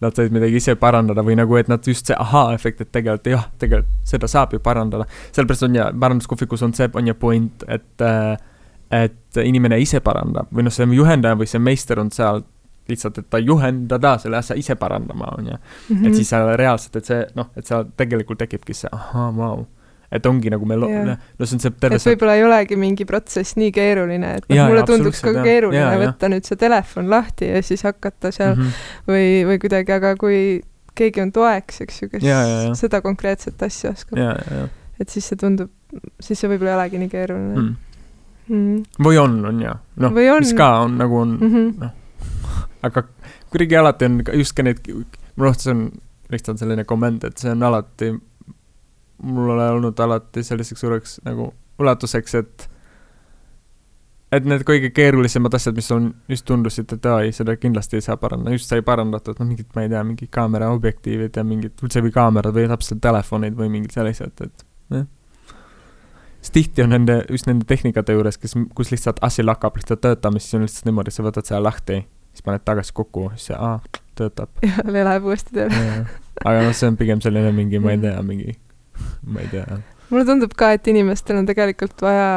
nad said midagi ise parandada või nagu, et nad just see ahaa-efekt, et tegelikult jah, tegelikult seda saab ju parandada. sellepärast on ja paranduskohvikus on see, on ju point, et, et inimene ise parandab või noh, see juhendaja või see meister on seal lihtsalt, et ta juhendada selle asja ise parandama, on ju. et mhm. siis seal reaalselt, et see noh, et seal tegelikult tekibki see ahaa, vau et ongi nagu me lo-, no see on see terve et võib-olla ei olegi mingi protsess nii keeruline, et noh, mulle tunduks ka keeruline ja, võtta ja. nüüd see telefon lahti ja siis hakata seal mm -hmm. või, või kuidagi, aga kui keegi on toeks, eks ju, kes ja, ja, ja. seda konkreetset asja oskab. et siis see tundub, siis see võib-olla ei olegi nii keeruline mm.. Mm. või on, on ju, noh, mis ka on nagu on mm, -hmm. noh, aga kuidagi alati on just ka minu arust see on lihtsalt selline komment, et see on alati mul ole olnud alati selliseks suureks nagu ulatuseks, et et need kõige keerulisemad asjad, mis on, just tundusid, et aa ei, seda kindlasti ei saa parandada, just sai parandatud, noh mingid, ma ei tea, mingid kaamera objektiivid ja mingid, üldse või kaamerad või täpselt telefonid või mingid sellised, et jah. Sest tihti on nende, just nende tehnikate juures, kes, kus lihtsalt asi lakkab lihtsalt töötamist, siis on lihtsalt niimoodi, sa võtad selle lahti, siis paned tagasi kokku, siis see, aa, töötab. ja läheb uuesti tööle. aga noh, see on pigem selline mingi, ma ei tea, mingi ma ei tea. mulle tundub ka, et inimestel on tegelikult vaja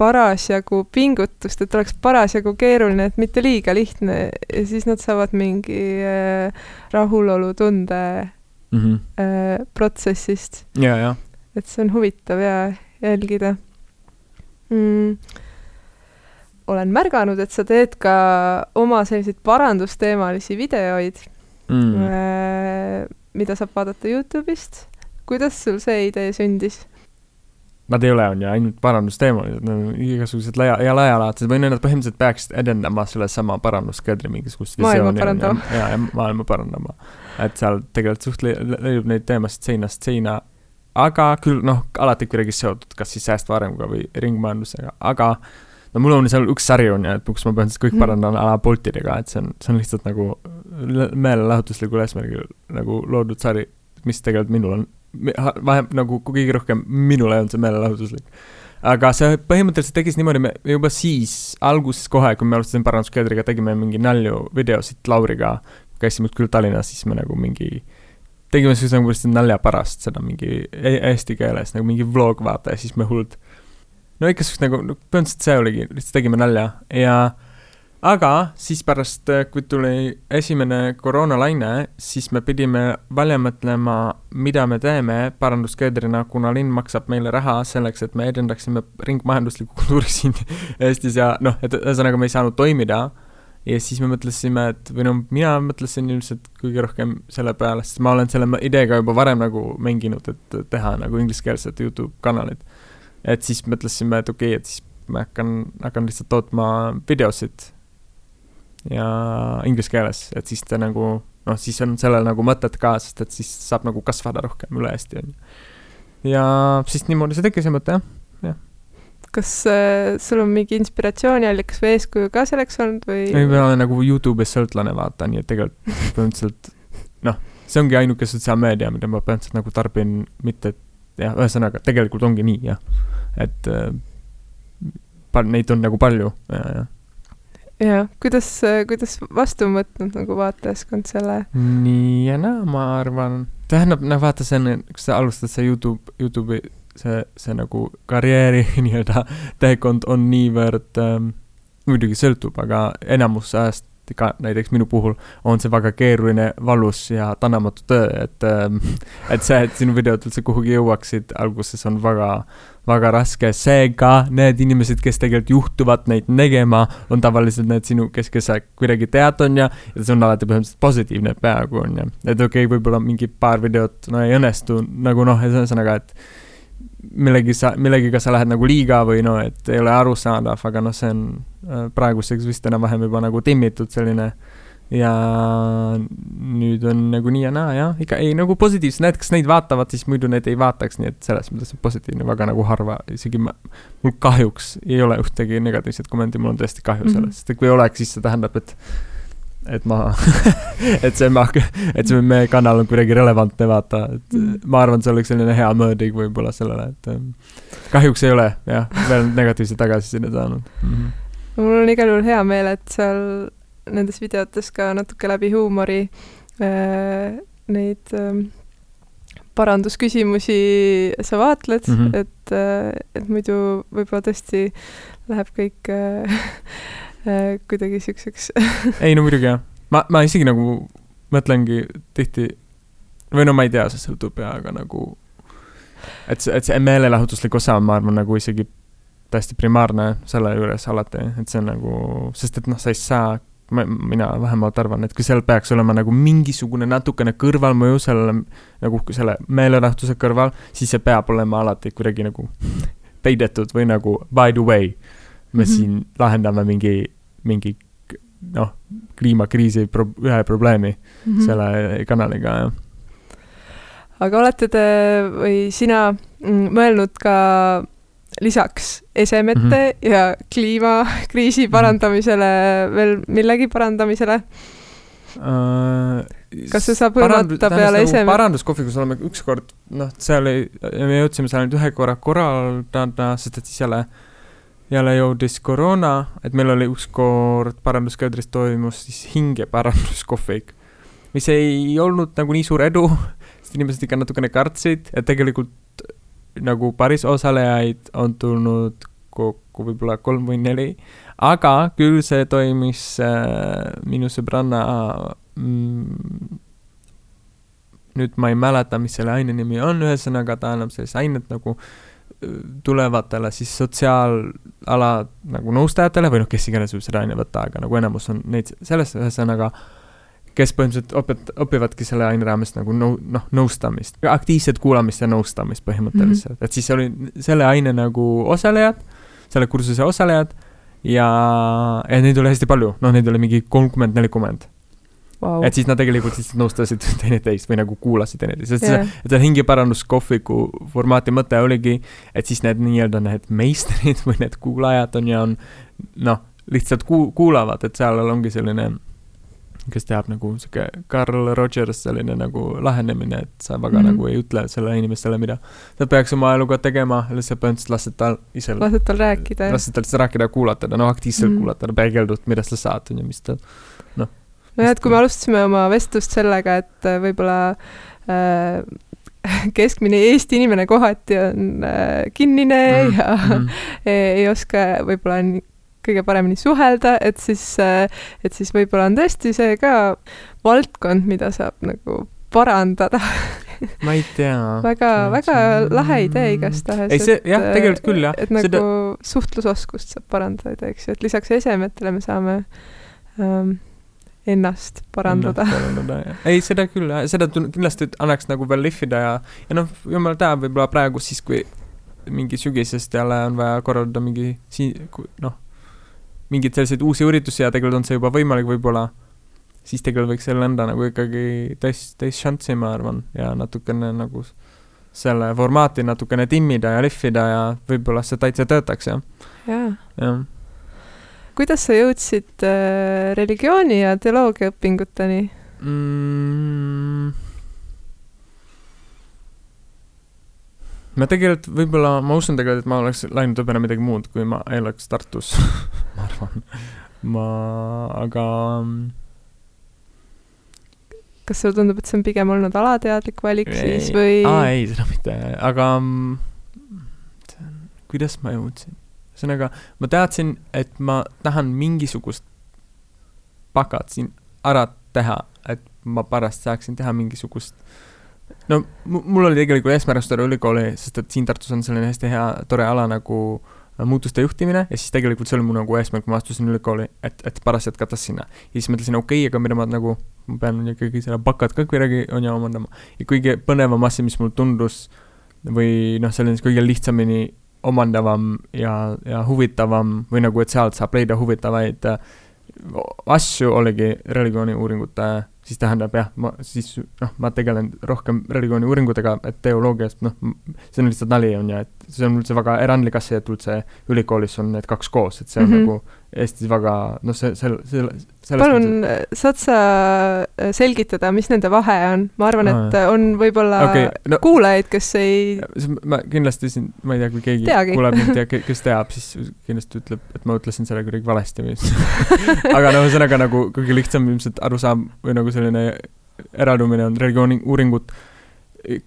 parasjagu pingutust, et oleks parasjagu keeruline, et mitte liiga lihtne ja siis nad saavad mingi äh, rahulolutunde mm -hmm. äh, protsessist. et see on huvitav ja jälgida mm olen märganud, et sa teed ka oma selliseid parandusteemalisi videoid mm., äh, mida saab vaadata Youtube'ist kuidas sul see idee sündis? Nad ei ole, on ju, ainult parandusteemalised, nad on igasugused laia, ja laialaadsed või nad põhimõtteliselt peaksid edendama sellesama paranduskeldri mingisugust maailma parandama. ja, ja maailma parandama. et seal tegelikult suht leiub neid teemasid seinast seina, aga küll noh, alati kuidagi seotud kas siis säästva arenguga või ringmajandusega, aga no mul on seal üks sari on ju, et kus ma põhimõtteliselt kõik mhm. parandan ala Boltidega, et see on, see on lihtsalt nagu meelelahutuslikul eesmärgil nagu loodud sari, mis tegelikult minul on vähem nagu kõige rohkem minule on see meelelahutuslik. aga see põhimõtteliselt tekkis niimoodi, me juba siis alguses kohe, kui me alustasime paranduskeedriga, tegime mingi nalju videosid Lauriga, käisime küll Tallinnas, siis me nagu mingi tegime siis nagu lihtsalt nalja pärast seda mingi eesti keeles nagu mingi vlog vaata ja siis me hullult no ikka siukest nagu, no põhimõtteliselt see oligi, lihtsalt tegime nalja ja aga siis pärast, kui tuli esimene koroonalaine, siis me pidime välja mõtlema, mida me teeme paranduskeedrina, kuna linn maksab meile raha selleks, et me edendaksime ringmajanduslikku kultuuri siin Eestis ja noh, et ühesõnaga me ei saanud toimida. Ja siis me mõtlesime, et või no mina mõtlesin ilmselt kõige rohkem selle peale, sest ma olen selle ideega juba varem nagu mänginud, et teha nagu ingliskeelset Youtube kanalit. et siis mõtlesime, et okei okay,, et siis ma hakkan, hakkan lihtsalt tootma videosid ja inglise keeles, et siis ta nagu noh, siis on sellel nagu mõtet ka, sest et siis saab nagu kasvada rohkem üle Eesti, on ju. ja siis niimoodi see tekkis see mõte, jah, jah. Kas äh, sul on mingi inspiratsiooniallikas või eeskuju ka selleks olnud või? ei, ma olen nagu Youtube'is sõltlane, vaata, nii et tegelikult põhimõtteliselt noh, see ongi ainuke sotsiaalmeedia, mida ma põhimõtteliselt nagu tarbin, mitte jah, ühesõnaga, tegelikult ongi nii, jah. et äh, neid on nagu palju ja, ja jah, kuidas, kuidas vastu on võtnud nagu vaatajaskond selle? nii ja naa, ma arvan, tähendab, noh, vaata, see on, kui sa alustad see Youtube, Youtube'i see, see nagu karjääri nii-öelda teekond on niivõrd ähm,, muidugi sõltub, aga enamus ajast ka näiteks minu puhul on see väga keeruline, valus ja tänamatu töö, et ähm, et see, et sinu videod üldse kuhugi jõuaksid, alguses on väga, väga raske, seega need inimesed, kes tegelikult juhtuvad neid nägema, on tavaliselt need sinu, kes, kes sa kuidagi tead, on ju, ja see on alati põhimõtteliselt positiivne peaaegu, on ju. et okei okay,, võib-olla mingi paar videot, no ei õnnestu, nagu noh, ühesõnaga, et millegi sa, millegiga sa lähed nagu liiga või no, et ei ole arusaadav, aga noh, see on äh, praeguseks vist enam-vähem juba nagu timmitud selline. ja nüüd on nagu nii ja naa jah, ikka ei nagu positiivselt, need, kes neid vaatavad, siis muidu need ei vaataks, nii et selles mõttes on positiivne väga nagu harva, isegi ma, mul kahjuks ei ole ühtegi negatiivset kommenti, mul on tõesti kahju mm -hmm. sellest, et kui oleks, siis see tähendab, et et ma et see et see meie kanal on kuidagi relevantne, vaata, et mm. ma arvan, et see oleks selline hea mõõdik võib-olla sellele, et ähm, kahjuks ei ole jah, veel negatiivset tagasisidet saanud mm. -hmm. mul on igal juhul hea meel, et seal nendes videotes ka natuke läbi huumori äh, neid äh, parandusküsimusi sa vaatled mm, -hmm. et äh,, et muidu võib-olla tõesti läheb kõik Äh, kuidagi siukseks. Ei no muidugi jah, ma, ma isegi nagu mõtlengi tihti, või no ma ei tea, see sõltub ja, aga nagu, et see, et see meelelahutuslik osa on, ma arvan, nagu isegi täiesti primaarne selle juures alati, et see on nagu, sest et noh, sa ei saa ma, mina vähemalt arvan, et kui seal peaks olema nagu mingisugune natukene kõrvalmõju sellele, nagu selle meelerahutuse kõrval, siis see peab olema alati kuidagi nagu peidetud või nagu by the way me mm -hmm. siin lahendame mingi, mingi noh, kliimakriisi pro-, ühe probleemi mm -hmm. selle kanaliga, jah. aga olete te või sina mm, mõelnud ka lisaks esemete mm -hmm. ja kliimakriisi mhm. parandamisele veel millegi parandamisele uh,? kas see saab hõlmata peale nagu esemet? paranduskohvikus oleme ükskord, noh, seal ei, me jõudsime seal nüüd ühe korra korraldada, sest et siis jälle äh, jälle jõudis koroona, et meil oli ükskord paranduskeldris toimus siis hingeparanduskohvik, mis ei olnud nagu nii suur edu, sest inimesed ikka natukene kartsid, et tegelikult nagu päris osalejaid on tulnud kokku võib-olla kolm või neli, aga küll see toimis äh, minu sõbranna mm, nüüd ma ei mäleta, mis selle aine nimi on, ühesõnaga ta annab sellist ainet nagu äh, tulevatele siis sotsiaalala nagu nõustajatele või noh, kes iganes võib seda aine võtta, aga nagu enamus on neid sellest, ühesõnaga, kes põhimõtteliselt õpet-, õpivadki selle aine raames nagu nõu-, noh, nõustamist, aktiivset kuulamist ja nõustamist põhimõtteliselt. Mm, -hmm. et siis oli selle aine nagu osalejad, selle kursuse osalejad ja, ja neid oli hästi palju, noh, neid oli mingi kolmkümmend, nelikümmend wow.. et siis nad tegelikult lihtsalt nõustasid teineteist või nagu kuulasid teineteist, sest yeah. see, see hingeparanduskohviku formaati mõte oligi, et siis need nii-öelda need meistrid või need kuulajad on ja on noh, lihtsalt ku-, kuulavad, et seal ongi selline kes teab nagu sihuke Carl Rogers selline nagu lähenemine, et sa väga mm -hmm. nagu ei ütle sellele inimestele, mida ta peaks oma eluga tegema, lihtsalt põhimõtteliselt lased tal ise. lased tal rääkida. lased tal lihtsalt rääkida ja kuulata, no aktiivselt mm -hmm. kuulata, peegeldud, mida sa saad, on ju, mis ta noh nojah, et kui me alustasime oma vestlust sellega, et äh, võib-olla äh, keskmine Eesti inimene kohati on äh, kinnine mm, ja mm. ei oska võib-olla kõige paremini suhelda, et siis äh,, et siis võib-olla on tõesti see ka valdkond, mida saab nagu parandada ma ei tea. väga, väga lahe idee igastahes. ei, see jah, tegelikult küll jah. et nagu Seda... suhtlusoskust saab parandada, eks ju, et lisaks esemetele me saame ähm, ennast parandada. ei, seda küll, seda kindlasti annaks nagu veel lihvida ja, ja noh, jumal teab, võib-olla praegu siis, kui mingi sügisest jälle on vaja korraldada mingi si-, noh, mingeid selliseid uusi üritusi ja tegelikult on see juba võimalik võib-olla, siis tegelikult võiks selle enda nagu ikkagi täis, täis šanssi, ma arvan, ja natukene nagu selle formaati natukene timmida ja lihvida ja võib-olla see täitsa töötaks, jah. jah ja kuidas sa jõudsid äh, religiooni ja teoloogia õpinguteni mm.? ma tegelikult võib-olla, ma usun tegelikult, et ma oleks läinud õppima midagi muud, kui ma ei oleks Tartus ma arvan. ma, aga. Mm. kas sulle tundub, et see on pigem olnud alateadlik valik ei, siis või? aa, ei, seda mitte, aga mm, kuidas ma jõudsin? Ühesõnaga, ma teadsin, et ma tahan mingisugust bakad siin ära teha, et ma pärast saaksin teha mingisugust no mul oli tegelikult eesmärk astuda ülikooli, sest et siin Tartus on selline hästi hea, tore ala nagu muutuste juhtimine ja siis tegelikult see oli mu nagu eesmärk, ma astusin ülikooli, et, et pärast jätkata sinna. ja siis mõtlesin, okei okay,, aga mida ma nagu, ma pean ikkagi selle bakat ka kuidagi on ju omandama. ja kõige põnevam asi, mis mulle tundus või noh, selline kõige lihtsamini omandavam ja, ja huvitavam või nagu, et sealt saab leida huvitavaid äh, asju, oligi religiooniuuringute, siis tähendab jah, ma siis noh, ma tegelen rohkem religiooniuuringutega, et teoloogiast noh, see on lihtsalt nali, on ju, et see on üldse väga erandlik asi, et üldse ülikoolis on need kaks koos, et see on mm -hmm. nagu Eestis väga noh, see, see, see palun, saad sa äh, selgitada, mis nende vahe on? ma arvan, et on võib-olla okay, no, kuulajaid, kes ei ma kindlasti siin, ma ei tea, kui keegi Teagi. kuuleb mind ja kes teab, siis kindlasti ütleb, et ma ütlesin selle kuidagi valesti või aga no ühesõnaga nagu kõige lihtsam ilmselt arusaam või nagu selline eraldumine on religiooni uuringut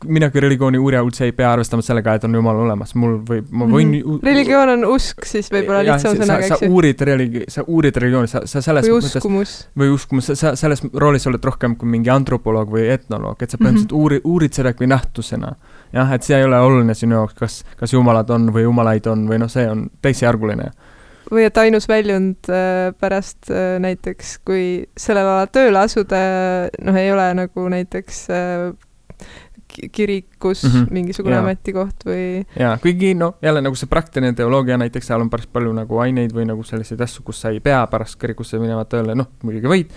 mina kui religiooni uurija üldse ei pea arvestama sellega, et on jumal olemas, mul võib, ma võin mm. -hmm. religioon on usk siis võib-olla lihtsam sõnaga, eks ju? sa uurid religi-, sa uurid religiooni, sa, sa selles või uskumus. või uskumus, sa selles roolis oled rohkem kui mingi antropoloog või etnoloog, et sa põhimõtteliselt mm -hmm. uuri-, uurid seda kui nähtusena. jah, et see ei ole oluline sinu jaoks, kas, kas jumalad on või jumalaid on või noh, see on teisejärguline või et ainus väljund äh, pärast äh, näiteks, kui sellel alal tööle asuda, noh, ei ole nagu näiteks äh, kirikus mm -hmm. mingisugune ja. ametikoht või? jaa, kuigi noh, jälle nagu see praktiline teoloogia näiteks, seal on päris palju nagu aineid või nagu selliseid asju, kus sa ei pea pärast kirikusse minema tööle, noh, muidugi võid,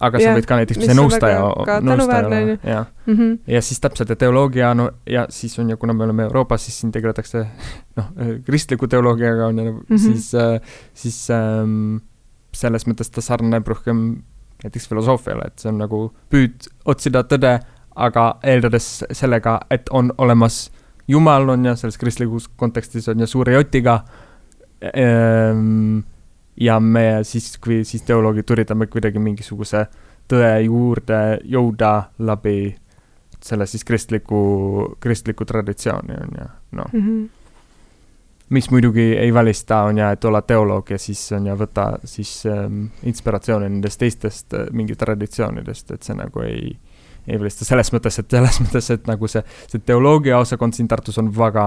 aga ja, sa võid ka näiteks see nõustaja, nõustaja olla, jah. -hmm. ja siis täpselt, ja teoloogia, no ja siis on ju, kuna me oleme Euroopas, siis siin tegeletakse noh, kristliku teoloogiaga on ju mm, -hmm. siis äh,, siis ähm, selles mõttes ta sarnaneb rohkem näiteks filosoofiale, et see on nagu püüd otsida tõde aga eeldades sellega, et on olemas Jumal, on ju, selles kristlikus kontekstis on ju suure jotiga ehm,. ja me siis, kui siis teoloogid üritame kuidagi mingisuguse tõe juurde jõuda läbi selle siis kristliku, kristliku traditsiooni, on ju, noh mm. -hmm mis muidugi ei välista, on ju, et olla teoloog ja siis on ju, võtta siis ähm, inspiratsiooni nendest teistest äh, mingi traditsioonidest, et see nagu ei ei välista selles mõttes, et selles mõttes, et nagu see, see teoloogia osakond siin Tartus on väga,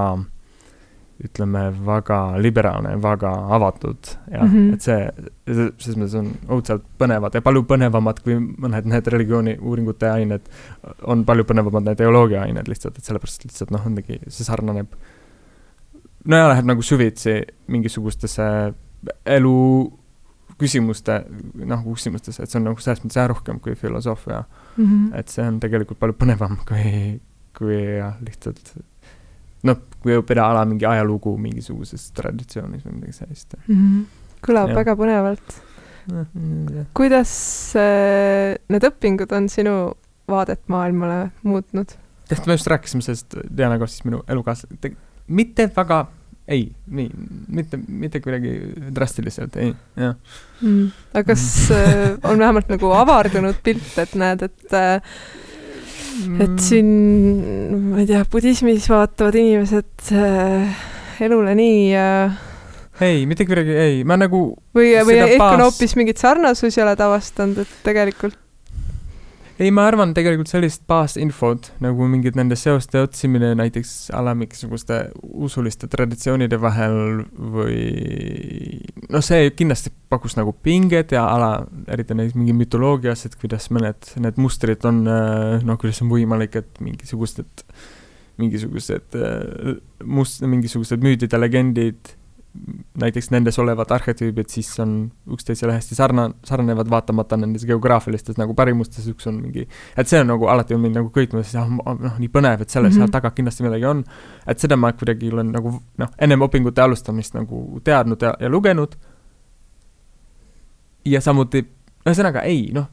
ütleme, väga liberaalne, väga avatud ja mm -hmm. et see, selles mõttes on õudselt põnevad ja palju põnevamad kui mõned need religiooniuuringute ained, on palju põnevamad need teoloogia ained lihtsalt, et sellepärast lihtsalt noh, muidugi see sarnaneb, no ja läheb nagu süvitsi mingisugustesse elu küsimuste, noh, küsimustes, et see on nagu selles mõttes jah, rohkem kui filosoofia mm. -hmm. et see on tegelikult palju põnevam kui, kui jah, lihtsalt noh, kui õppida ala mingi ajalugu mingisuguses traditsioonis või midagi sellist mm. -hmm. kõlab ja. väga põnevalt. kuidas äh, need õpingud on sinu vaadet maailmale muutnud? tead, me just rääkisime sellest Dianaga, siis minu elukaaslane, mitte väga ei, nii, mitte, mitte kuidagi drastiliselt, ei, jah. Mm.. aga kas äh, on vähemalt nagu avardunud pilt, et näed, et äh, et mm. siin, ma ei tea, budismis vaatavad inimesed äh, elule nii äh, ei, mitte kuidagi ei, ma nagu või, või ehk on hoopis mingeid sarnasusi oled avastanud, et tegelikult ei, ma arvan tegelikult sellist baasinfot nagu mingit nende seoste otsimine näiteks ala mingisuguste usuliste traditsioonide vahel või noh, see kindlasti pakkus nagu pinget ja ala, eriti näiteks mingi mütoloogias, et kuidas mõned need mustrid on, noh, kuidas on võimalik, et mingisugused, mingisugused must-, mingisugused müüdid ja legendid näiteks nendes olevad arhetüübid siis on üksteisele hästi sarna-, sarnanevad, vaatamata nendes geograafilistes nagu pärimustes, üks on mingi, et see on nagu alati on mind nagu köitnud, siis ah, noh, nii põnev, et selle mm -hmm. seal taga kindlasti midagi on. et seda ma kuidagi olen nagu noh, ennem õpingute alustamist nagu teadnud ja, ja lugenud. ja samuti ühesõnaga ei, noh,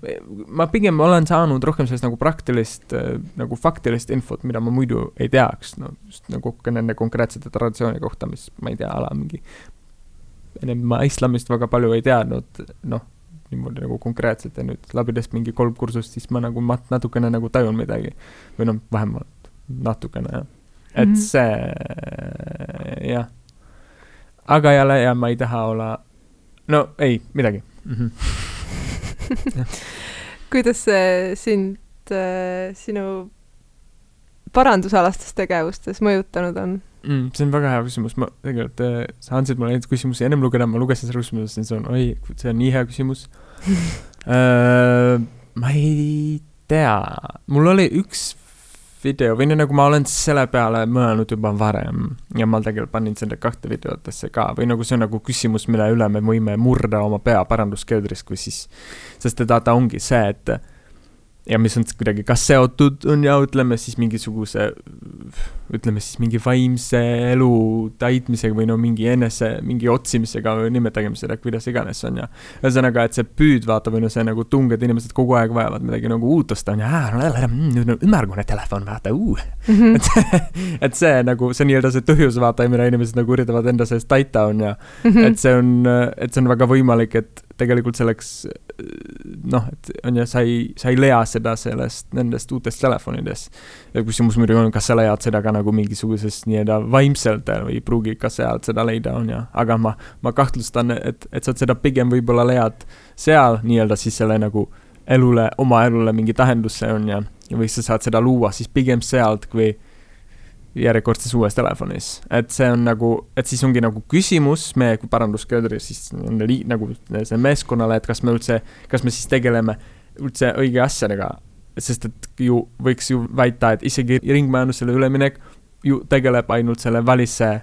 ma pigem olen saanud rohkem sellist nagu praktilist äh, nagu faktilist infot, mida ma muidu ei teaks, no just nagu ka nende konkreetsete traditsiooni kohta, mis ma ei tea, ala mingi. ennem ma islamist väga palju ei teadnud, noh, niimoodi nagu konkreetselt ja nüüd läbides mingi kolm kursust, siis ma nagu mat-, natukene nagu tajun midagi. või noh, vähemalt natukene jah, et mm -hmm. see jah. aga jälle ja ma ei taha olla, no ei, midagi mm. -hmm kuidas see sind äh, sinu parandusalastes tegevustes mõjutanud on? Mm,? see on väga hea küsimus, ma tegelikult äh,, sa andsid mulle neid küsimusi ennem lugeda, ma lugesin selle küsimuse, siis on, oi, see on nii hea küsimus. Äh, ma ei tea, mul oli üks video või nagu ma olen selle peale mõelnud juba varem ja ma tegelikult panin selle kahte videotesse ka või nagu see on nagu küsimus, mille üle me võime murda oma pea paranduskeldris, kui siis, sest ta, ta ongi see, et ja mis on kuidagi kas seotud on ja ütleme siis mingisuguse, ütleme siis mingi vaimse elu täitmisega või no mingi enese, mingi otsimisega või nimetagem seda kuidas iganes on ja. ühesõnaga, et see püüd vaata või no see nagu tung, et inimesed kogu aeg vajavad midagi nagu uut osta on ja, nüüd on ümmargune telefon, vaata, uh mm. -hmm. et, et see nagu, see nii-öelda see põhjus, vaata, mida inimesed nagu üritavad enda seest täita on ja mm, -hmm. et see on, et see on väga võimalik, et tegelikult selleks noh, et on ju, sa ei, sa ei lea seda sellest, nendest uutest telefonidest. ja küsimus muidugi on, kas sa leiad seda ka nagu mingisuguses nii-öelda vaimselt või ei pruugi ka sealt seda leida, on ju, aga ma, ma kahtlustan, et, et sa seda pigem võib-olla leiad seal nii-öelda siis selle nagu elule, oma elule mingi tähenduse, on ju, või sa saad seda luua siis pigem sealt, kui järjekordses uues telefonis, et see on nagu, et siis ongi nagu küsimus meie kui parandusköödri siis li, nagu see meeskonnale, et kas me üldse, kas me siis tegeleme üldse õige asjadega. sest et ju võiks ju väita, et isegi ringmajandusele üleminek ju tegeleb ainult selle välise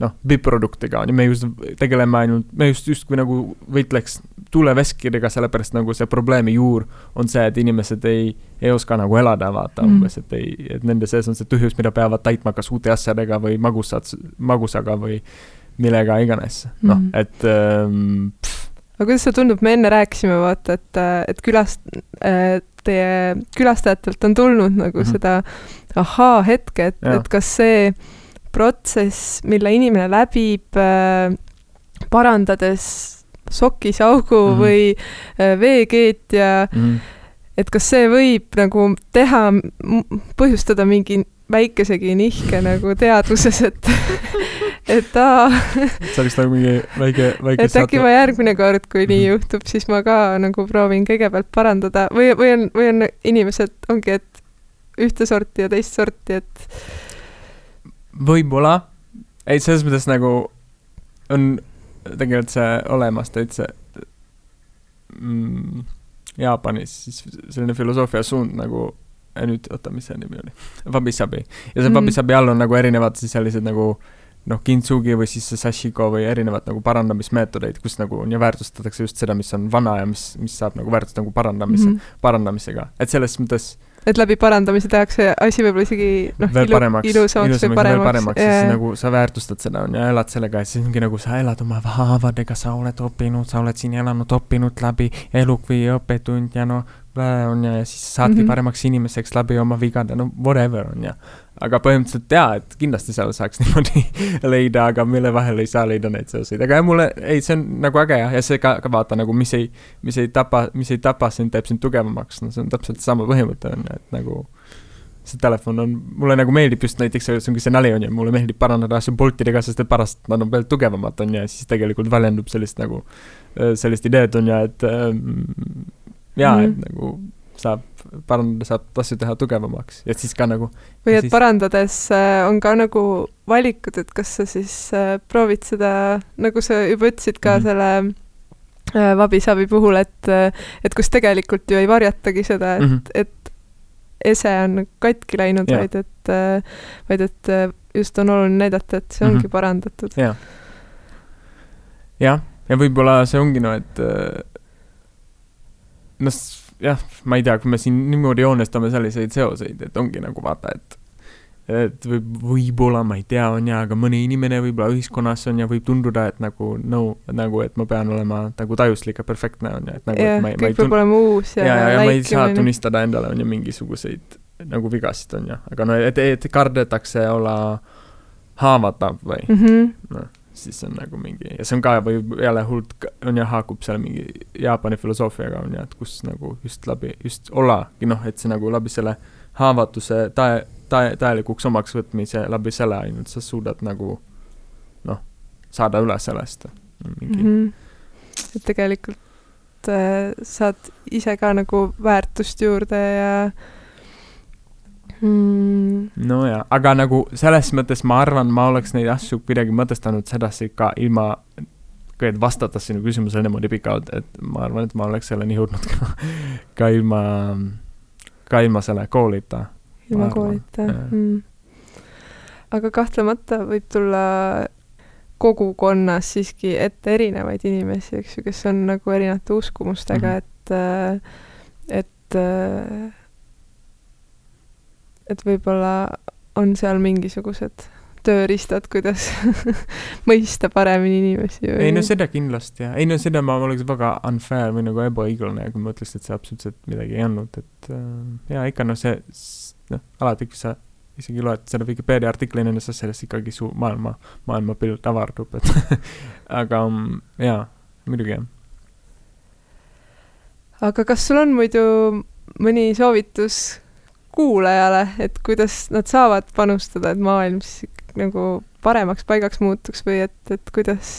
noh, biproduktidega, me just tegeleme ainult, me just justkui nagu võitleks tuuleveskidega, sellepärast nagu see probleemi juur on see, et inimesed ei, ei oska nagu elada, vaata mm. umbes, et ei, et nende sees on see tühjus, mida peavad täitma kas uute asjadega või magusad, magusaga või millega iganes, noh mm., et ähm, aga kuidas see tundub, me enne rääkisime, vaata, et, et külast- äh,, teie külastajatelt on tulnud nagu mm -hmm. seda ahaa-hetke, et, et kas see protsess, mille inimene läbib äh, parandades sokisaugu mm -hmm. või äh, veekeetja mm, -hmm. et kas see võib nagu teha, põhjustada mingi väikesegi nihke nagu teadvuses, et et aa. see oleks nagu mingi väike, väike. et äkki ma järgmine kord, kui nii mhm. juhtub, siis ma ka nagu proovin kõigepealt parandada või, või on, või on inimesed, ongi, et ühte sorti ja teist sorti, et võib-olla, ei, selles mõttes nagu on tegelikult see olemas täitsa mm, Jaapanis siis selline filosoofia suund nagu, nüüd oota, mis see nimi oli, wabi-sabi. ja see mm. wabi-sabi all on nagu erinevad siis sellised nagu noh, kintsugi või siis sashiko või erinevad nagu parandamismeetodeid, kus nagu on ja väärtustatakse just seda, mis on vana ja mis, mis saab nagu väärtust nagu parandamise mm, -hmm. parandamisega, et selles mõttes et läbi parandamise tehakse asi võib-olla isegi noh, ilu, ilusamaks või paremaks. paremaks, siis nagu sa väärtustad seda on ju, elad sellega ja siis ongi nagu sa elad oma haavadega, sa oled õppinud, sa oled siin elanud, õppinud läbi elu kui õppetund ja noh, on ju, ja siis saadki mm -hmm. paremaks inimeseks läbi oma vigade, no whatever on ju aga põhimõtteliselt jaa, et kindlasti seal saaks niimoodi leida, aga mille vahel ei saa leida neid seoseid, aga jah, mulle, ei, see on nagu äge ja, ja see ka, ka vaata nagu, mis ei, mis ei tapa, mis ei tapa sind, teeb sind tugevamaks, no see on täpselt sama põhimõte on ju, et nagu see telefon on, mulle nagu meeldib just näiteks, see ongi see nali on ju, mulle meeldib parandada asju boltidega, sest et pärast nad on veel tugevamad on ju, ja siis tegelikult väljendub sellist nagu, sellist ideed on ju, et ähm, jaa mm, -hmm. et mhm. nagu saab parandada, saab asju teha tugevamaks ja siis ka nagu. või et siis... parandades äh, on ka nagu valikud, et kas sa siis äh, proovid seda, nagu sa juba ütlesid ka mm -hmm. selle äh, vabisabi puhul, et, et kus tegelikult ju ei varjatagi seda, et mm, -hmm. et ese on katki läinud, vaid et, vaid et just on oluline näidata, et see ongi mm -hmm. parandatud. jah, jah, ja võib-olla see ongi no, et noh jah, ma ei tea, kui me siin niimoodi joonestame selliseid seoseid, et ongi nagu vaata, et et võib, võib-olla, ma ei tea, on ja, aga mõni inimene võib-olla ühiskonnas on ja võib tunduda, et nagu no, nagu, et ma pean olema nagu tajuslik ja perfektne on ju, et nagu. jah, kõik peab olema uus ja. ja, ja, ja ma ei saa tunnistada endale on ju mingisuguseid nagu vigasid on ju, aga no, et, et kardetakse olla haavatav või mm -hmm. noh siis on nagu mingi, ja see on ka või jälle hullult, on ju, haakub seal mingi Jaapani filosoofiaga on ju, et kus nagu just läbi, just ollagi noh, et see nagu läbi selle haavatuse tae, tae, täielikuks omaks võtmise, läbi selle ainult sa suudad nagu noh, saada üle sellest. mingi mm. -hmm. et tegelikult äh, saad ise ka nagu väärtust juurde ja mm, no jaa, aga nagu selles mõttes ma arvan, ma oleks neid asju kuidagi mõtestanud sedasi ka ilma, et vastates sinu küsimusele niimoodi pikalt, et ma arvan, et ma oleks selleni jõudnud ka, ka ilma, ka ilma selle koolita. ilma koolita, mm. aga kahtlemata võib tulla kogukonnas siiski ette erinevaid inimesi, eks ju, kes on nagu erinevate uskumustega mm, -hmm. et, et et võib-olla on seal mingisugused tööriistad, kuidas mõista paremini inimesi või? ei no seda kindlasti jah, ei no seda ma oleks väga unfair või nagu ebaõiglane, kui ma ütleks, et see absoluutselt midagi ei olnud, et äh, jaa, ikka noh, see, noh, alati, kui sa isegi loed seda Vikipeedia artikli nendest asjadest, ikkagi su maailma, maailmapilt avardub, et aga mm, jaa, muidugi jah. aga kas sul on muidu mõni soovitus kuulajale, et kuidas nad saavad panustada, et maailm siis nagu paremaks paigaks muutuks või et, et kuidas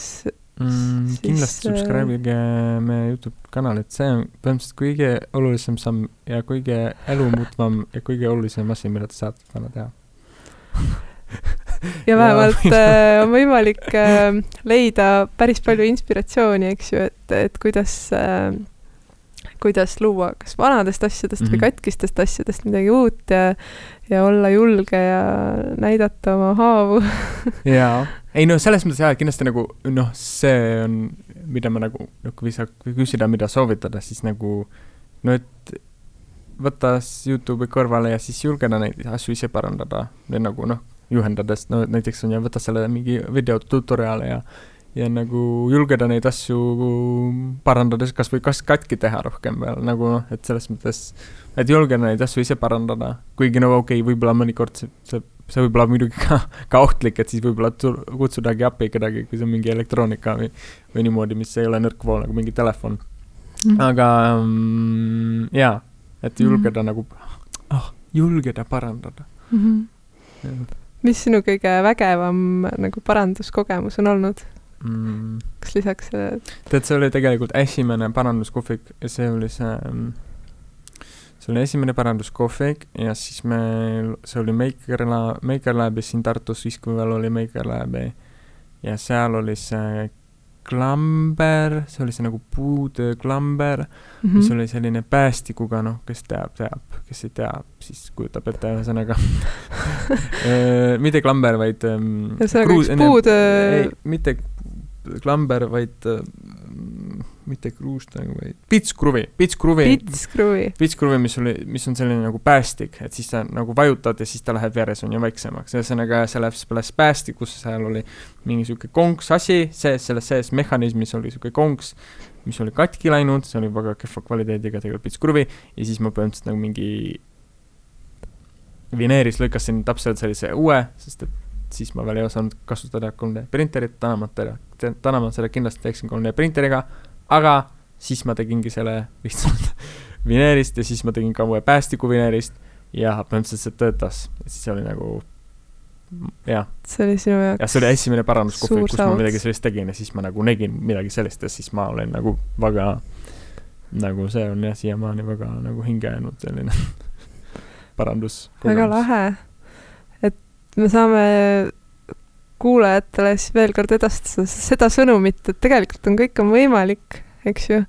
mm, siis... kindlasti äh, subscribe ige meie Youtube kanalit, see on põhimõtteliselt kõige olulisem samm ja kõige elumuutvam ja kõige olulisem asi, mida te saate täna teha. Ja vähemalt äh, on võimalik äh, leida päris palju inspiratsiooni, eks ju, et, et kuidas äh, kuidas luua kas vanadest asjadest mm -hmm. või mhm. katkistest asjadest midagi uut ja, ja olla julge ja näidata oma haavu jaa, ei no selles mõttes jaa, kindlasti nagu noh, see on, mida ma nagu, noh, kui sa küsida, mida soovitada, siis nagu no et võtta Youtube'i kõrvale ja siis julgeda neid asju ise parandada, nagu noh, juhendades, no näiteks on ju, võta selle mingi video tutoriaal'i ja ja nagu julgeda neid asju parandades kas või kas katki teha rohkem veel nagu noh, et selles mõttes, et julgeda neid asju ise parandada, kuigi no okei okay,, võib-olla mõnikord see, see, see võib olla muidugi ka, ka ohtlik, et siis võib-olla kutsudagi appi kedagi, kui see on mingi elektroonika või, või niimoodi, mis ei ole nõrk vool nagu mingi telefon mm. aga um, jaa, et julgeda mm nagu, oh, julgeda parandada mm. -hmm. mis sinu kõige vägevam nagu paranduskogemus on olnud? Mm.. kas lisaks tead, see oli tegelikult esimene paranduskohvik ja see oli see, mm, see oli esimene paranduskohvik ja siis meil, see oli Maker Lab, Maker Labis siin Tartus, siis kui veel oli Maker Labi ja seal oli see klamber, see oli see nagu puutöö klamber mm, -hmm. mis oli selline päästikuga, noh, kes teab, teab, kes ei tea, siis kujutab ette, ühesõnaga. Äh, mitte klamber, vaid ähm, ühesõnaga üks puutöö mitte klamber, vaid äh, mitte kruustang, vaid pitskruvi, pitskruvi. pitskruvi. pitskruvi, mis oli, mis on selline nagu päästik, et siis sa nagu vajutad ja siis ta läheb veres on ju väiksemaks, ühesõnaga selles, selles päästikus seal oli mingi sihuke konks asi sees, selles sees mehhanismis oli sihuke konks, mis oli katki läinud, see oli väga kehva kvaliteediga tegelikult pitskruvi ja siis ma põhimõtteliselt nagu mingi vineeris lõikasin täpselt sellise uue, sest et siis ma veel ei osanud kasutada 3D printerit, täna ma teda, täna ma seda kindlasti teeksin 3D printeriga, aga siis ma tegingi selle lihtsalt vineerist ja siis ma tegin ka uue päästiku vineerist ja põhimõtteliselt see töötas, siis oli nagu jah. see oli sinu jaoks ja see oli esimene paranduskohvik, kus ma midagi sellist tegin ja siis ma nagu nägin midagi sellist ja siis ma olen nagu väga, nagu see on jah, siiamaani väga nagu hinge jäänud selline parandus. väga lahe me saame kuulajatele siis veel kord edastada seda sõnumit, et tegelikult on, kõik on võimalik, eks ju.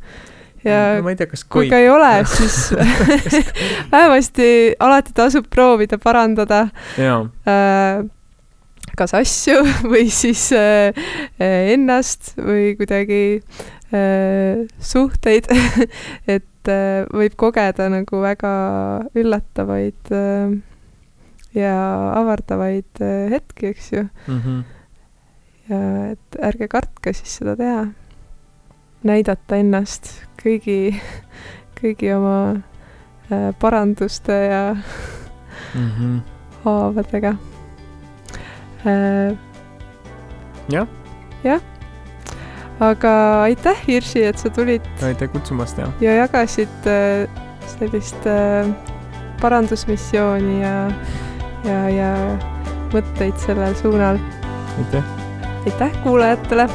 ja no, tea, kui ka ei ole, siis vähemasti alati tasub proovida parandada äh, kas asju või siis äh, ennast või kuidagi äh, suhteid et äh, võib kogeda nagu väga üllatavaid äh, ja avardavaid äh, hetki, eks ju mm. -hmm. ja et ärge kartke siis seda teha. näidata ennast kõigi, kõigi oma äh, paranduste ja mm -hmm. haavadega äh,. jah. jah aga aitäh, Hirši, et sa tulid. aitäh kutsumast ja. ja jagasid sellist parandusmissiooni ja ja, ja mõtteid sellel suunal. aitäh! aitäh kuulajatele!